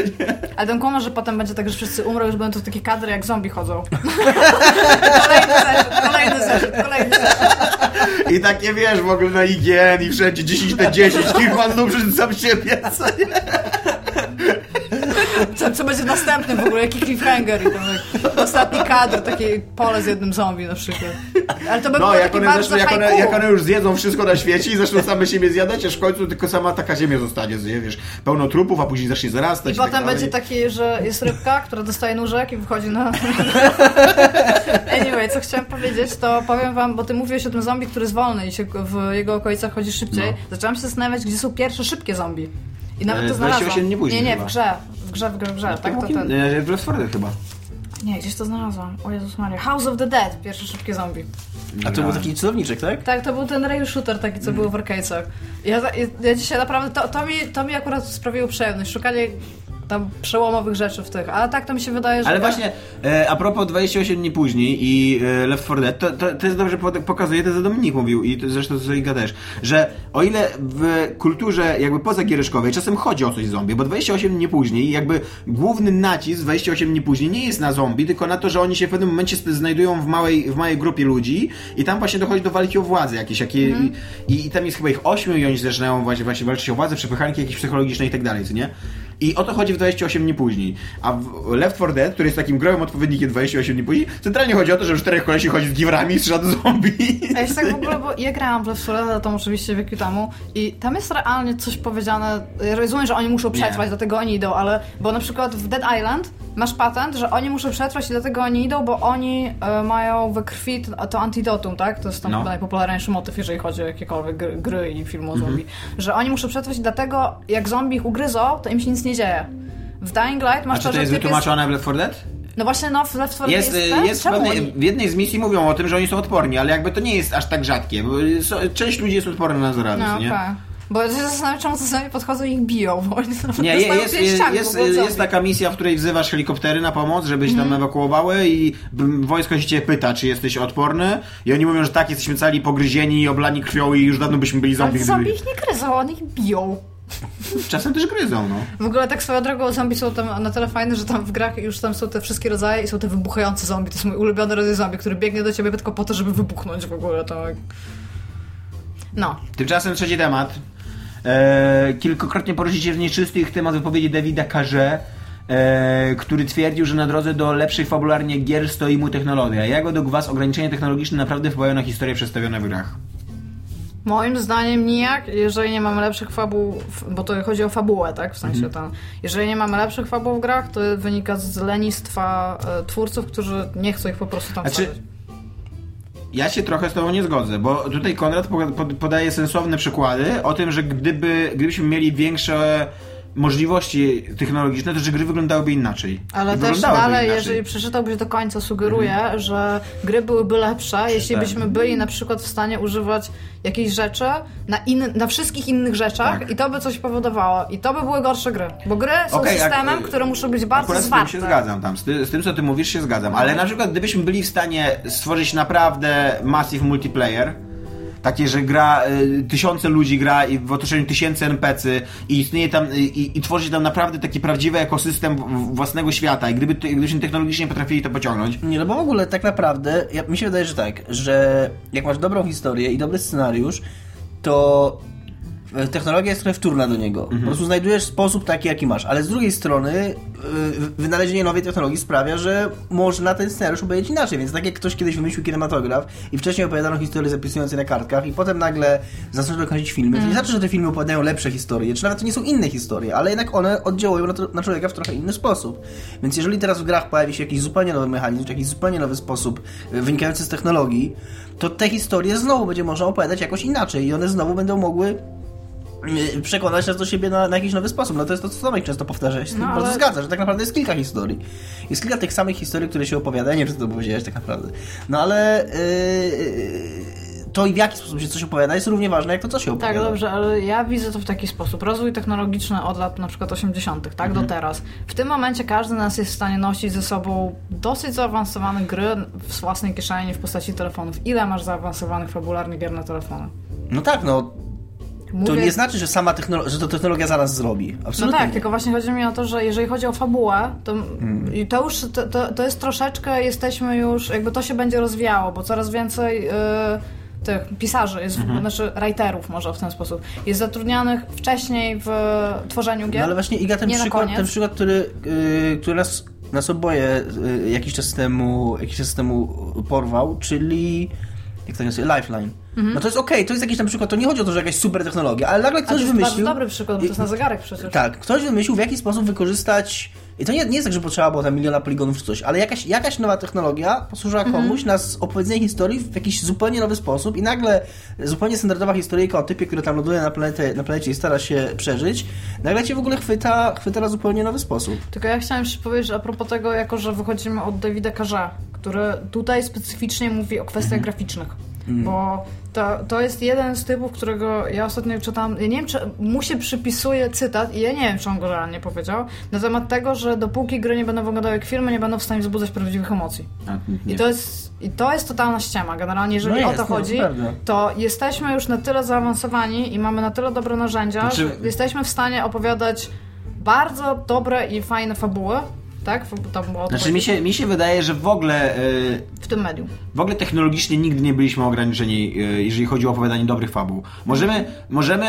<laughs> Ale ten kłamał, że potem będzie tak, że wszyscy umrą, już będą to takie kadry, jak zombie chodzą. <laughs> kolejny zeszyt, kolejny zeszyt, kolejny zeszyt. I takie, wiesz, w ogóle na IGN <laughs> i wszędzie 10 na 10, kilku pan znów sam siebie, co nie? Co, co będzie następnym w ogóle, jaki cliffhanger i tam jak ostatni kadr, takie pole z jednym zombie na przykład. Ale to by No, było jak takie one, jak, one, jak one już zjedzą wszystko na świecie i zaczną same siebie zjadać, aż w końcu tylko sama taka ziemia zostanie, nie? wiesz, pełno trupów, a później zacznie zarastać I tak potem dalej. będzie taki, że jest rybka, która dostaje nóżek i wychodzi na... <laughs> anyway, co chciałam powiedzieć, to powiem wam, bo ty mówiłeś o tym zombie, który jest wolny i się w jego okolicach chodzi szybciej. No. Zaczęłam się zastanawiać, gdzie są pierwsze szybkie zombie. I nawet E, to znalazłam. 28 dni później Nie, nie, w grze. W grze, w grze, w grze. Tak, to, to, Nie, w Left 4 Dead chyba. nie, gdzieś to znalazłam. O Jezus Maria. House of the Dead, pierwsze szybkie zombie. A to był taki cudowniczek, tak? Tak, to był ten rail shooter taki, co był w arcade'ach. Ja, ja, ja dzisiaj naprawdę, to, to, mi, to mi akurat sprawiło przyjemność, szukanie tam przełomowych rzeczy w tych, ale tak to mi się wydaje, że... Ale właśnie, e, a propos 28 dni później i e, Left 4 Dead, to, to, to jest dobrze pokazuje, to co Dominik mówił i to zresztą co Iga też, że o ile w kulturze jakby pozagiereszkowej czasem chodzi o coś zombie, bo 28 dni później jakby główny nacisk 28 dni później nie jest na zombie, tylko na to, że oni się w pewnym momencie znajdują w małej, w małej grupie ludzi i tam właśnie dochodzi do walki o władzę jakieś, jakie, i, i tam jest chyba ich 8 i oni zaczynają właśnie, właśnie walczyć o władzę, przepychanki jakieś psychologiczne i tak dalej, co nie? I o to chodzi w 28 dni później. A w Left 4 Dead, który jest takim growym odpowiednikiem 28 dni później, centralnie chodzi o to, że już czterech kolesi chodzi z giwrami i strzela do zombie. A jeszcze tak w ogóle, bo ja grałam w Left 4 Dead, to oczywiście wieki temu i tam jest realnie coś powiedziane, ja rozumiem, że oni muszą przetrwać, Nie. dlatego oni idą, ale, bo na przykład w Dead Island masz patent, że oni muszą przetrwać i dlatego oni idą, bo oni e, mają we krwi to, to antidotum, tak? To jest tam No. najpopularniejszy motyw, jeżeli chodzi o jakiekolwiek gry, gry i filmy o Mhm. zombie, że oni muszą przetrwać i dlatego jak zombie ich ugryzą, to im się nic nie dzieje. W Dying Light masz A czy to, to że jest wytłumaczone w Left 4 Dead? No właśnie, no w Left 4 Jest, Dead jest, ten? jest w, Czemu pewnej, oni- w jednej z misji mówią o tym, że oni są odporni, ale jakby to nie jest aż tak rzadkie. bo Część ludzi jest odporna na zarazę, No, nie? okej. Bo ja się zastanawiam, czemu czasami podchodzą i ich biją, bo oni są Nie, <laughs> jest, jest, jest, jest taka misja, w której wzywasz helikoptery na pomoc, żebyś Mhm. tam ewakuowały i wojsko się cię pyta, czy jesteś odporny i oni mówią, że tak, jesteśmy cali pogryzieni i oblani krwią i już dawno byśmy byli Ale zombie. gdyby- zombie ich nie gryzą, one ich biją. Czasem też gryzą, no. W ogóle tak swoją drogą zombie są tam na tyle fajne, że tam w grach już tam są te wszystkie rodzaje i są te wybuchające zombie. To jest mój ulubiony rodzaj zombie, który biegnie do ciebie tylko po to, żeby wybuchnąć w ogóle. To... No. Tymczasem trzeci temat. E, kilkukrotnie poruszycie w nieczystych temat wypowiedzi Davida Carze, który twierdził, że na drodze do lepszej fabularnie gier stoi mu technologia. Jak według Was ograniczenia technologiczne naprawdę wpływają na historie przedstawione w grach? Moim zdaniem nijak, jeżeli nie mamy lepszych fabuł, bo to chodzi o fabułę, tak? W sensie tam, jeżeli nie mamy lepszych fabuł w grach, to wynika z lenistwa e, twórców, którzy nie chcą ich po prostu tam Znaczy. Ja się trochę z Tobą nie zgodzę, bo tutaj Konrad po- pod- podaje sensowne przykłady o tym, że gdyby, gdybyśmy mieli większe możliwości technologiczne, to że gry wyglądałyby inaczej. Ale I też dalej, jeżeli przeczytałbyś do końca, sugeruje, Mhm. że gry byłyby lepsze, jeśli Tak. byśmy byli na przykład w stanie używać jakiejś rzeczy na, in, na wszystkich innych rzeczach Tak. i to by coś powodowało. I to by były gorsze gry. Bo gry są Okej, ak- systemem, które muszą być bardzo Akurat z zwarte. tym się zgadzam tam, z, ty, z tym co ty mówisz się zgadzam, ale na przykład gdybyśmy byli w stanie stworzyć naprawdę massive multiplayer, takie, że gra, y, tysiące ludzi gra i w otoczeniu tysięcy NPC i istnieje tam, i, i tworzyć tam naprawdę taki prawdziwy ekosystem własnego świata i gdyby, gdybyśmy technologicznie potrafili to pociągnąć, Nie, no bo w ogóle tak naprawdę, ja, mi się wydaje, że tak, że jak masz dobrą historię i dobry scenariusz, to e, technologia jest trochę wtórna do niego. Po prostu znajdujesz sposób taki, jaki masz. Ale z drugiej strony y, wynalezienie nowej technologii sprawia, że można ten scenariusz opowiedzieć inaczej. Więc tak jak ktoś kiedyś wymyślił kinematograf i wcześniej opowiadano historie zapisujące na kartkach i potem nagle zaczęto kręcić filmy, to nie znaczy, że te filmy opowiadają lepsze historie, czy nawet to nie są inne historie, ale jednak one oddziałują na, to, na człowieka w trochę inny sposób. Więc jeżeli teraz w grach pojawi się jakiś zupełnie nowy mechanizm, czy jakiś zupełnie nowy sposób y, wynikający z technologii, to te historie znowu będzie można opowiadać jakoś inaczej i one znowu będą mogły przekonać nas do siebie na, na jakiś nowy sposób. No to jest to, co Tomek często powtarza. Się No, ale- zgadza, że tak naprawdę jest kilka historii. Jest kilka tych samych historii, które się opowiada. Ja nie wiem, czy to powiedziałeś tak naprawdę. No ale yy, to i w jaki sposób się coś opowiada jest równie ważne, jak to, co się opowiada. Tak, dobrze, ale ja widzę to w taki sposób. Rozwój technologiczny od lat na przykład 80., tak, Mhm. do teraz. W tym momencie każdy nas jest w stanie nosić ze sobą dosyć zaawansowane gry w własnej kieszeni w postaci telefonów. Ile masz zaawansowanych fabularnych gier na telefony? No tak, no. To Mówię- nie znaczy, że sama technologia, że to technologia za nas zrobi. No Absolutnie. tak, nie. tylko właśnie chodzi mi o to, że jeżeli chodzi o fabułę, to, i to już to, to, to jest troszeczkę, jesteśmy już, jakby to się będzie rozwijało, bo coraz więcej y, tych pisarzy, jest, Mhm. znaczy writerów może w ten sposób, jest zatrudnianych wcześniej w tworzeniu gier. No ale właśnie Iga, ten przykład, ten przykład, który, yy, który nas, nas oboje yy, jakiś czas temu jakiś czas temu porwał, czyli jak to się nazywa? Lifeline. No to jest okej, to jest jakiś tam przykład, to nie chodzi o to, że jakaś super technologia, ale nagle A to ktoś jest wymyślił... dobry przykład, bo to jest na zegarek przecież. Tak, ktoś wymyślił w jaki sposób wykorzystać. I to nie, nie jest tak, że potrzeba było tam miliona poligonów czy coś, ale jakaś, jakaś nowa technologia posłużyła Mhm. komuś na opowiedzenie historii w jakiś zupełnie nowy sposób i nagle zupełnie standardowa historyjka o typie, który tam ląduje na planecie, na planecie i stara się przeżyć, nagle cię w ogóle chwyta, chwyta na zupełnie nowy sposób. Tylko ja chciałam jeszcze powiedzieć a propos tego, jako że wychodzimy od Davida Carza, który tutaj specyficznie mówi o kwestiach graficznych. Bo to, to jest jeden z typów, którego ja ostatnio czytałam. Ja nie wiem, czy mu się przypisuje cytat, i ja nie wiem, czy on go realnie powiedział, na temat tego, że dopóki gry nie będą wyglądały jak filmy, nie będą w stanie wzbudzać prawdziwych emocji. I to jest, I to jest totalna ściema. Generalnie, jeżeli No jest, o to no, chodzi, to jesteśmy już na tyle zaawansowani i mamy na tyle dobre narzędzia, Znaczy- że jesteśmy w stanie opowiadać bardzo dobre i fajne fabuły, tak? Tam było o to Znaczy mi się, mi się wydaje, że w ogóle y, w tym medium. W ogóle technologicznie nigdy nie byliśmy ograniczeni, e, jeżeli chodzi o opowiadanie dobrych fabuł. Możemy, możemy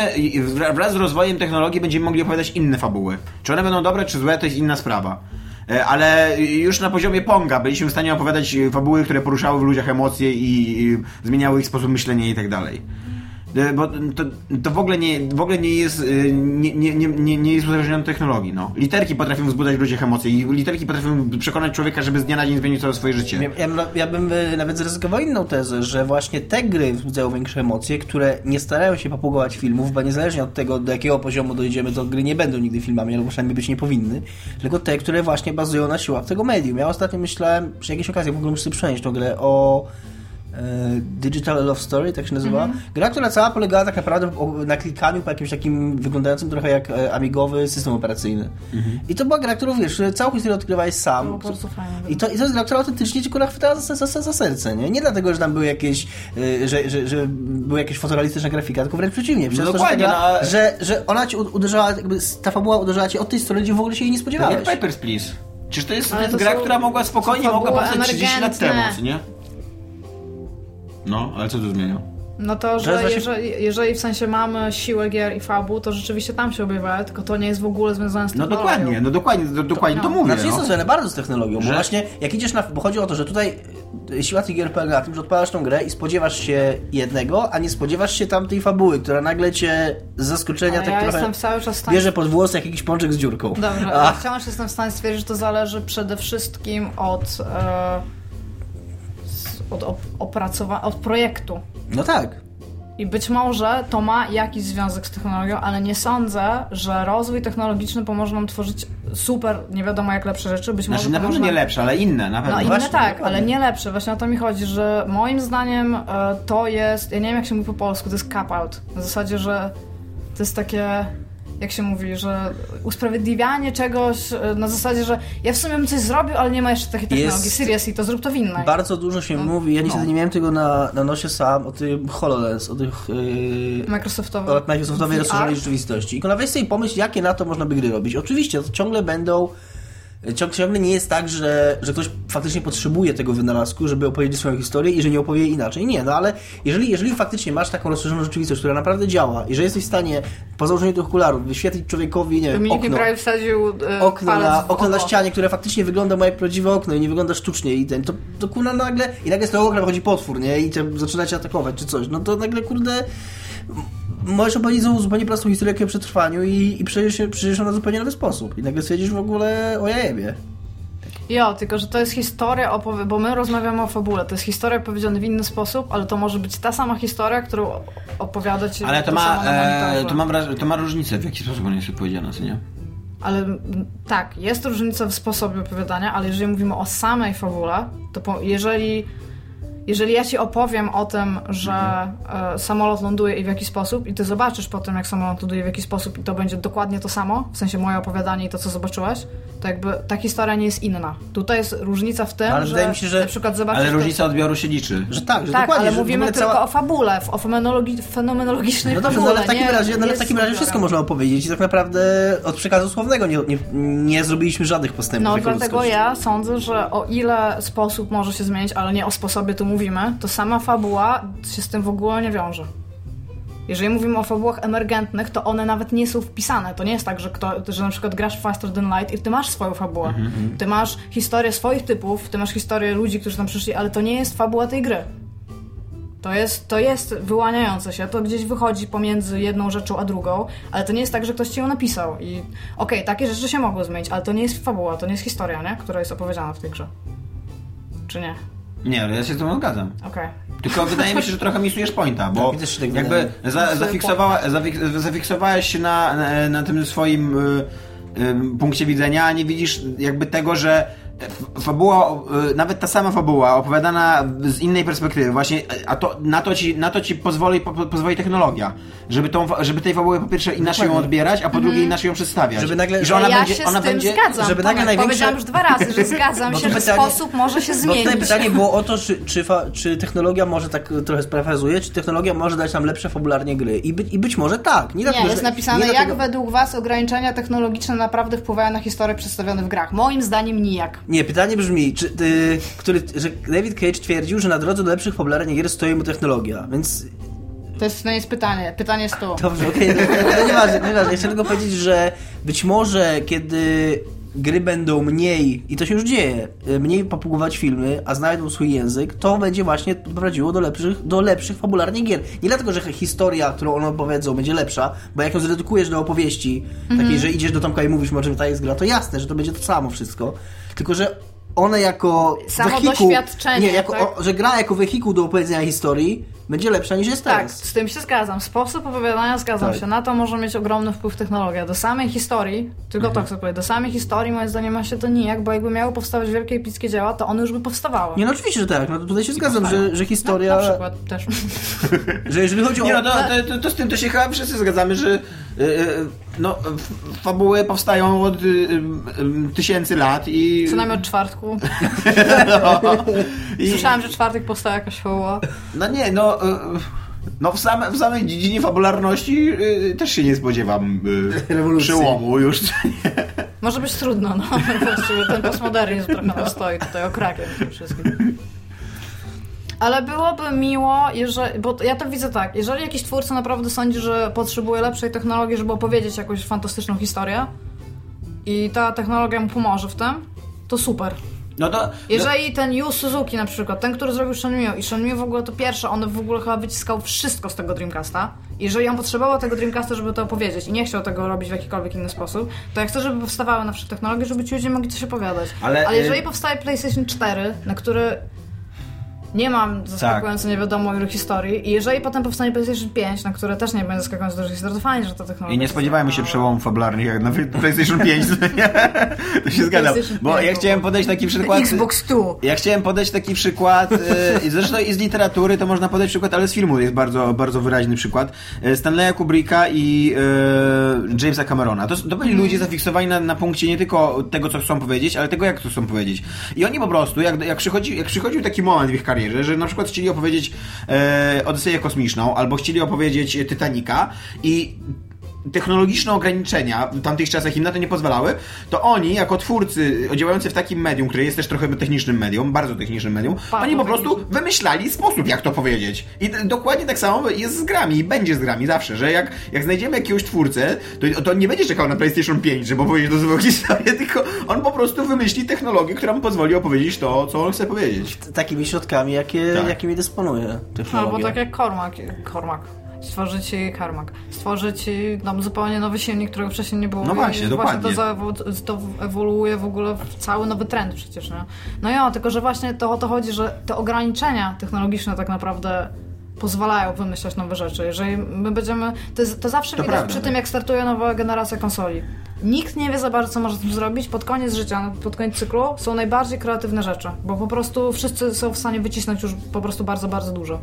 wraz z rozwojem technologii będziemy mogli opowiadać inne fabuły. Czy one będą dobre, czy złe, to jest inna sprawa. E, Ale już na poziomie Ponga byliśmy w stanie opowiadać fabuły, które poruszały w ludziach emocje i zmieniały ich sposób myślenia i tak dalej. E, Bo to, to w, ogóle nie, w ogóle nie jest, e, nie, nie, nie, nie- jest uzależnione od technologii. No. Literki potrafią wzbudzać w ludziach emocje i literki potrafią przekonać człowieka, żeby z dnia na dzień zmienił całe swoje życie. Ja, ja, bym- ja bym y, nawet zaryzykował inną tezę, że właśnie te gry wzbudzają większe emocje, które nie starają się papugować filmów, bo niezależnie od tego, do jakiego poziomu dojdziemy, to gry nie będą nigdy filmami, albo przynajmniej być nie powinny, tylko te, które właśnie bazują na siłach tego medium. Ja ostatnio myślałem, przy jakiejś okazji w ogóle muszę sobie przenieść tą grę o e, Digital Love Story, tak się nazywa. Gra, która cała polegała tak naprawdę na klikaniu po jakimś takim wyglądającym trochę jak e, amigowy system operacyjny. I to była gra, którą wiesz, całą historię odkrywałeś sam. Było bardzo fajne. I to, I to jest gra, która autentycznie cię kurwa chwytała za, za, za, za serce, nie? Nie dlatego, że tam były jakieś, y, że, że, że była jakaś fotorealistyczna grafika, tylko wręcz przeciwnie. Przez to, że, gra, no, ale- że, że ona ci uderzała, jakby ta fabuła uderzała cię od tej strony, gdzie w ogóle się jej nie Tak spodziewałeś. jak Papers, Please. Czyż to jest, to jest to gra, są- która mogła spokojnie mogła powstać 30 lat temu, nie? No, ale co to zmienia? No to, Że że właśnie- jeżeli, jeżeli w sensie mamy siłę gier i fabuł, to rzeczywiście tam się objawia, tylko to nie jest w ogóle związane z No technologią. dokładnie, no dokładnie, do, dokładnie to, no. mówię. Znaczy jest no. to związane bardzo z technologią, Że- bo właśnie jak idziesz na... Bo chodzi o to, że tutaj y, siła tych gier polega na tym, że odpalasz tą grę i spodziewasz się jednego, a nie spodziewasz się tamtej fabuły, która nagle cię z zaskoczenia Ale tak ja trochę jestem cały czas stanie... bierze pod włos jak jakiś pączek z dziurką. Dobrze, A, ja wciąż jestem w stanie stwierdzić, że to zależy przede wszystkim od, s- od op- opracowa- od projektu. no tak. I być może to ma jakiś związek z technologią, ale nie sądzę, że rozwój technologiczny pomoże nam tworzyć super, nie wiadomo jak lepsze rzeczy. Być Znaczy może na pewno nie lepsze, ale inne, na pewno. No inne właśnie, tak, dokładnie. ale nie lepsze. Właśnie o to mi chodzi, że moim zdaniem e, to jest, ja nie wiem jak się mówi po polsku, to jest cap-out. Na zasadzie, że to jest takie, jak się mówi, że usprawiedliwianie czegoś e, na zasadzie, że ja w sumie bym coś zrobił, ale nie ma jeszcze takiej technologii. Jest- Seriously, to zrób to w innej. Bardzo dużo się mówi, ja niestety No. nie miałem tego na, na nosie sam, o tym HoloLens, o tych yy, Microsoftowe. o Microsoftowej rozszerzonej rzeczywistości. I weź sobie pomyśl, jakie na to można by gry robić. Oczywiście, to ciągle będą ciąg, ciągle nie jest tak, że, że ktoś faktycznie potrzebuje tego wynalazku, żeby opowiedzieć swoją historię i że nie opowie inaczej. Nie, no ale jeżeli, jeżeli faktycznie masz taką rozszerzoną rzeczywistość, która naprawdę działa i że jesteś w stanie po założeniu tych okularów wyświetlić człowiekowi, nie wiem, okno, prawie wsadził e, okno, na, okno na ścianie, które faktycznie wygląda jak prawdziwe okno i nie wygląda sztucznie i ten, to, to kurna nagle, i nagle z tego okna wychodzi potwór, nie, i cię, zaczyna cię atakować czy coś, no to nagle kurde możesz opowiedzieć znowu zupełnie prostą historię o przetrwaniu i, i przejdziesz, ją na zupełnie nowy sposób i nagle stwierdzisz w ogóle o jajebie. Jo, tylko że to jest historia, opowie- bo my rozmawiamy o fabule. To jest historia opowiedziana w inny sposób, ale to może być ta sama historia, którą opowiada ci Ale to ma, e, to, ma wraż- to ma różnicę, w jaki sposób ona jest opowiedziana, co nie? Ale tak, jest różnica w sposobie opowiadania, ale jeżeli mówimy o samej fabule, to po, jeżeli, jeżeli ja ci opowiem o tym, że e, samolot ląduje i w jaki sposób, i ty zobaczysz po tym, jak samolot ląduje w jaki sposób, i to będzie dokładnie to samo, w sensie moje opowiadanie i to, co zobaczyłeś, to jakby ta historia nie jest inna. Tutaj jest różnica w tym, No, ale że, wydaje mi się, że- na przykład zobaczysz... Ale to- różnica odbioru się liczy. Że tak, że tak, dokładnie, ale że mówimy tylko cała... o fabule, o fenomenologi- fenomenologicznej No dobrze, no fabule. ale w takim nie- razie, no ale w takim razie wszystko można opowiedzieć i tak naprawdę od przekazu słownego nie, nie, nie zrobiliśmy żadnych postępów. No dlatego ja sądzę, że o ile sposób może się zmienić, ale nie o sposobie tu mówimy, to sama fabuła się z tym w ogóle nie wiąże. Jeżeli mówimy o fabułach emergentnych, to one nawet nie są wpisane. To nie jest tak, że, kto, że na przykład grasz Faster Than Light i ty masz swoją fabułę. Mhm, Ty masz historię swoich typów, ty masz historię ludzi, którzy tam przyszli, ale to nie jest fabuła tej gry. To jest, to jest wyłaniające się, to gdzieś wychodzi pomiędzy jedną rzeczą a drugą, ale to nie jest tak, że ktoś ci ją napisał. I okej, takie rzeczy się mogły zmienić, ale to nie jest fabuła, to nie jest historia, nie? która jest opowiedziana w tej grze. Czy nie? Nie, ale ja się z tym zgadzam. Okej. Tylko wydaje mi się, że trochę misujesz pointa, bo się tak jakby za, zafiksowa, zafik, zafiksowałeś się na, na, na tym swoim y, y, punkcie widzenia, a nie widzisz jakby tego, że fabuła, y, nawet ta sama fabuła opowiadana z innej perspektywy, właśnie, a to, na, to ci, na to ci pozwoli, po, pozwoli technologia, żeby, tą, żeby tej fabuły po pierwsze inaczej ją odbierać, a po drugie inaczej ją przedstawiać. Żeby nagle- że ona ja będzie, się ona z tym będzie, zgadzam. żeby nagle największe- Powiedziałam już dwa razy, że zgadzam Bo się, że pytanie- sposób może się Bo zmienić. tutaj pytanie było o to, czy, czy, fa, czy technologia może tak trochę sprefrazuje, czy technologia może dać nam lepsze fabularnie gry. I, by, i być może tak. Nie, Nie, dlatego, jest że, napisane, nie jak dlatego, według was ograniczenia technologiczne naprawdę wpływają na historie przedstawione w grach. Moim zdaniem nijak. Nie, pytanie brzmi, czy ty, który, że David Cage twierdził, że na drodze do lepszych fabularnie gier stoi mu technologia, więc To jest, to nie jest pytanie. Pytanie jest tu. Dobrze, okej, okay, to nieważne, nieważne. Chcę tylko powiedzieć, że być może kiedy gry będą mniej, i to się już dzieje, mniej popugować filmy, a znajdą swój język, to będzie właśnie prowadziło do lepszych, do lepszych fabularnie gier. Nie dlatego, że historia, którą one opowiedzą, będzie lepsza, bo jak ją zredukujesz do opowieści, takiej, że idziesz do Tomka i mówisz, czym ta jest gra, to jasne, że to będzie to samo wszystko. Tylko, że one jako Samo wehikuł, doświadczenie, nie, jako, tak? o, że gra jako wehikuł do opowiedzenia historii będzie lepsza niż jest Tak, teraz. z tym się zgadzam. Sposób opowiadania zgadzam Tak. się. Na to może mieć ogromny wpływ technologia. Do samej historii, tylko Mhm. to chcę powiedzieć, do samej historii moim zdaniem ma się to nijak, bo jakby miały powstawać wielkie epickie dzieła, to one już by powstawały. Nie, no oczywiście, że tak. No to tutaj się zgadzam, powstają. że, że historia. Na przykład też. <laughs> Że jeżeli chodzi o. Nie no, to, to, to, to z tym to się chyba wszyscy zgadzamy, że y, y, no, fabuły powstają od y, y, tysięcy lat i... Co najmniej od czwartku. <laughs> no, <laughs> i Słyszałam, że czwartek powstała jakaś fabuła. no nie, no... No w, same, w samej dziedzinie fabularności y, też się nie spodziewam y, Rewolucji. przełomu już. Może być trudno, no. <laughs> Właściwie ten postmodernizm trochę nam stoi tutaj okrakiem tym wszystkim. Ale byłoby miło, jeżeli, bo ja to widzę tak, jeżeli jakiś twórca naprawdę sądzi, że potrzebuje lepszej technologii, żeby opowiedzieć jakąś fantastyczną historię i ta technologia mu pomoże w tym, to super. No to... Jeżeli ten Yu Suzuki na przykład, ten, który zrobił Shenmue i Shenmue w ogóle to pierwsze, on w ogóle chyba wyciskał wszystko z tego Dreamcasta. Jeżeli on potrzebował tego Dreamcasta, żeby to opowiedzieć i nie chciał tego robić w jakikolwiek inny sposób, to ja chcę, żeby powstawały na przykład technologie, żeby ci ludzie mogli coś opowiadać. Ale, Ale y- jeżeli powstaje PlayStation 4, na który nie mam zaskakująco Tak. nie wiadomo ilu historii i jeżeli potem powstanie PlayStation 5, na które też nie będzie zaskakująco dużo historii, to fajnie, że ta technologia I nie spodziewajmy się przełomów fabularnych jak na <laughs> PlayStation 5. <laughs> to się zgadzam. Bo 5 ja chciałem podać taki przykład... Xbox 2. Ja chciałem podać taki przykład, e, zresztą i z literatury to można podać przykład, ale z filmu jest bardzo, bardzo wyraźny przykład. E, Stanleya Kubricka i e, Jamesa Camerona. To, to byli ludzie zafiksowani na, na punkcie nie tylko tego, co chcą powiedzieć, ale tego, jak to chcą powiedzieć. I oni po prostu, jak, jak, przychodzi, jak przychodził taki moment w ich karierze, że na przykład chcieli opowiedzieć e, Odyseję Kosmiczną, albo chcieli opowiedzieć Titanica i technologiczne ograniczenia w tamtych czasach im na to nie pozwalały, to oni, jako twórcy działający w takim medium, które jest też trochę technicznym medium, bardzo technicznym medium, oni po prostu wymyślali sposób, jak to powiedzieć. I dokładnie tak samo jest z grami i będzie z grami zawsze, że jak, jak znajdziemy jakiegoś twórcę, to, to on nie będzie czekał na PlayStation 5, żeby opowiedzieć do swoją <laughs> historię, tylko on po prostu wymyśli technologię, która mu pozwoli opowiedzieć to, co on chce powiedzieć. Takimi środkami, jakie, Tak. jakimi dysponuje technologia. Albo tak jak Cormac. Cormac. Stworzyć ci Carmack. Stworzyć tam zupełnie nowy silnik, którego wcześniej nie było. No właśnie, I dokładnie. to, zaewo- to ewoluuje w ogóle w cały nowy trend przecież, nie? No ja, tylko że właśnie to o to chodzi, że te ograniczenia technologiczne tak naprawdę pozwalają wymyślać nowe rzeczy. Jeżeli my będziemy... To, jest, to zawsze To widać prawda, przy tak. tym, jak startuje nowa generacja konsoli. Nikt nie wie za bardzo, co może z tym zrobić. Pod koniec życia, pod koniec cyklu są najbardziej kreatywne rzeczy, bo po prostu wszyscy są w stanie wycisnąć już po prostu bardzo, bardzo dużo.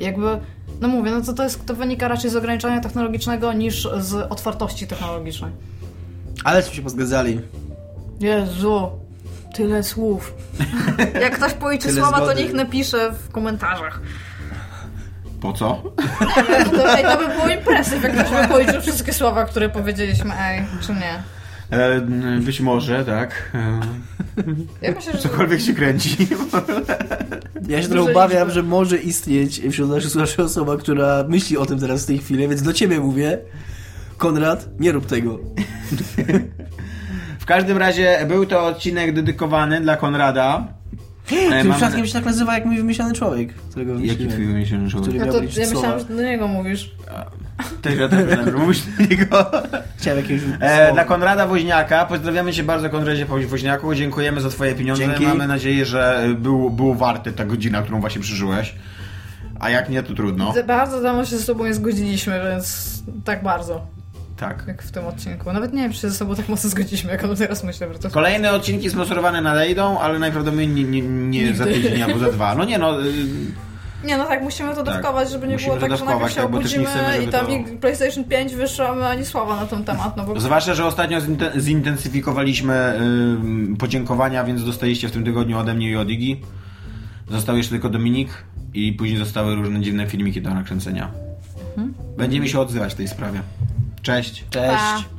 I jakby, no mówię, no to, to, jest, to wynika raczej z ograniczenia technologicznego niż z otwartości technologicznej. Ale się pozgadzali. Jezu, tyle słów. <laughs> Jak ktoś policzy słowa, to niech napisze w komentarzach. Po co? <laughs> To, ej, to by było impresyw, jak ktoś by policzył wszystkie słowa, które powiedzieliśmy, ej, czy nie. E, być może, tak. E, Ja myślę, że... cokolwiek się kręci. Ja się trochę obawiam, że może istnieć wśród naszych słuchaczy osoba, która myśli o tym teraz w tej chwili, więc do ciebie mówię. Konrad, nie rób tego. W każdym razie był to odcinek dedykowany dla Konrada. E, Tym przypadkiem się tak nazywa jak mój wymyślony człowiek, którego Jaki twój wymyślony człowiek? Który miał to, ja słowa. myślałam, że do niego mówisz. Też ja też będę mówić do niego. Chciałem jakiegoś E, dla Konrada Woźniaka. Pozdrawiamy cię bardzo, Konradzie Woźniaku. Dziękujemy za twoje pieniądze. Dzięki. Mamy nadzieję, że był, był warty ta godzina, którą właśnie przeżyłeś. A jak nie, to trudno. Za Bardzo dawno się ze sobą nie zgodziliśmy, więc tak bardzo, Tak. jak w tym odcinku. Nawet nie wiem, czy się ze sobą tak mocno zgodziliśmy, jak on teraz myślę, to Kolejne odcinki sponsorowane nadejdą, ale najprawdopodobniej nie, nie, nie za tydzień albo za dwa. No nie no, y, Nie, no tak, musimy to dawkować, żeby nie Musimy było tak, że dawkować, się tak, obudzimy chcemy, i tam to- PlayStation 5 wyszło, a ani słowa na ten temat, no bo... Zwłaszcza, że ostatnio zinte- zintensyfikowaliśmy ym, podziękowania, więc dostaliście w tym tygodniu ode mnie i od Igi. Został jeszcze tylko Dominik i później zostały różne dziwne filmiki do nakręcenia. Będziemy się odzywać w tej sprawie. Cześć. Cześć. Pa.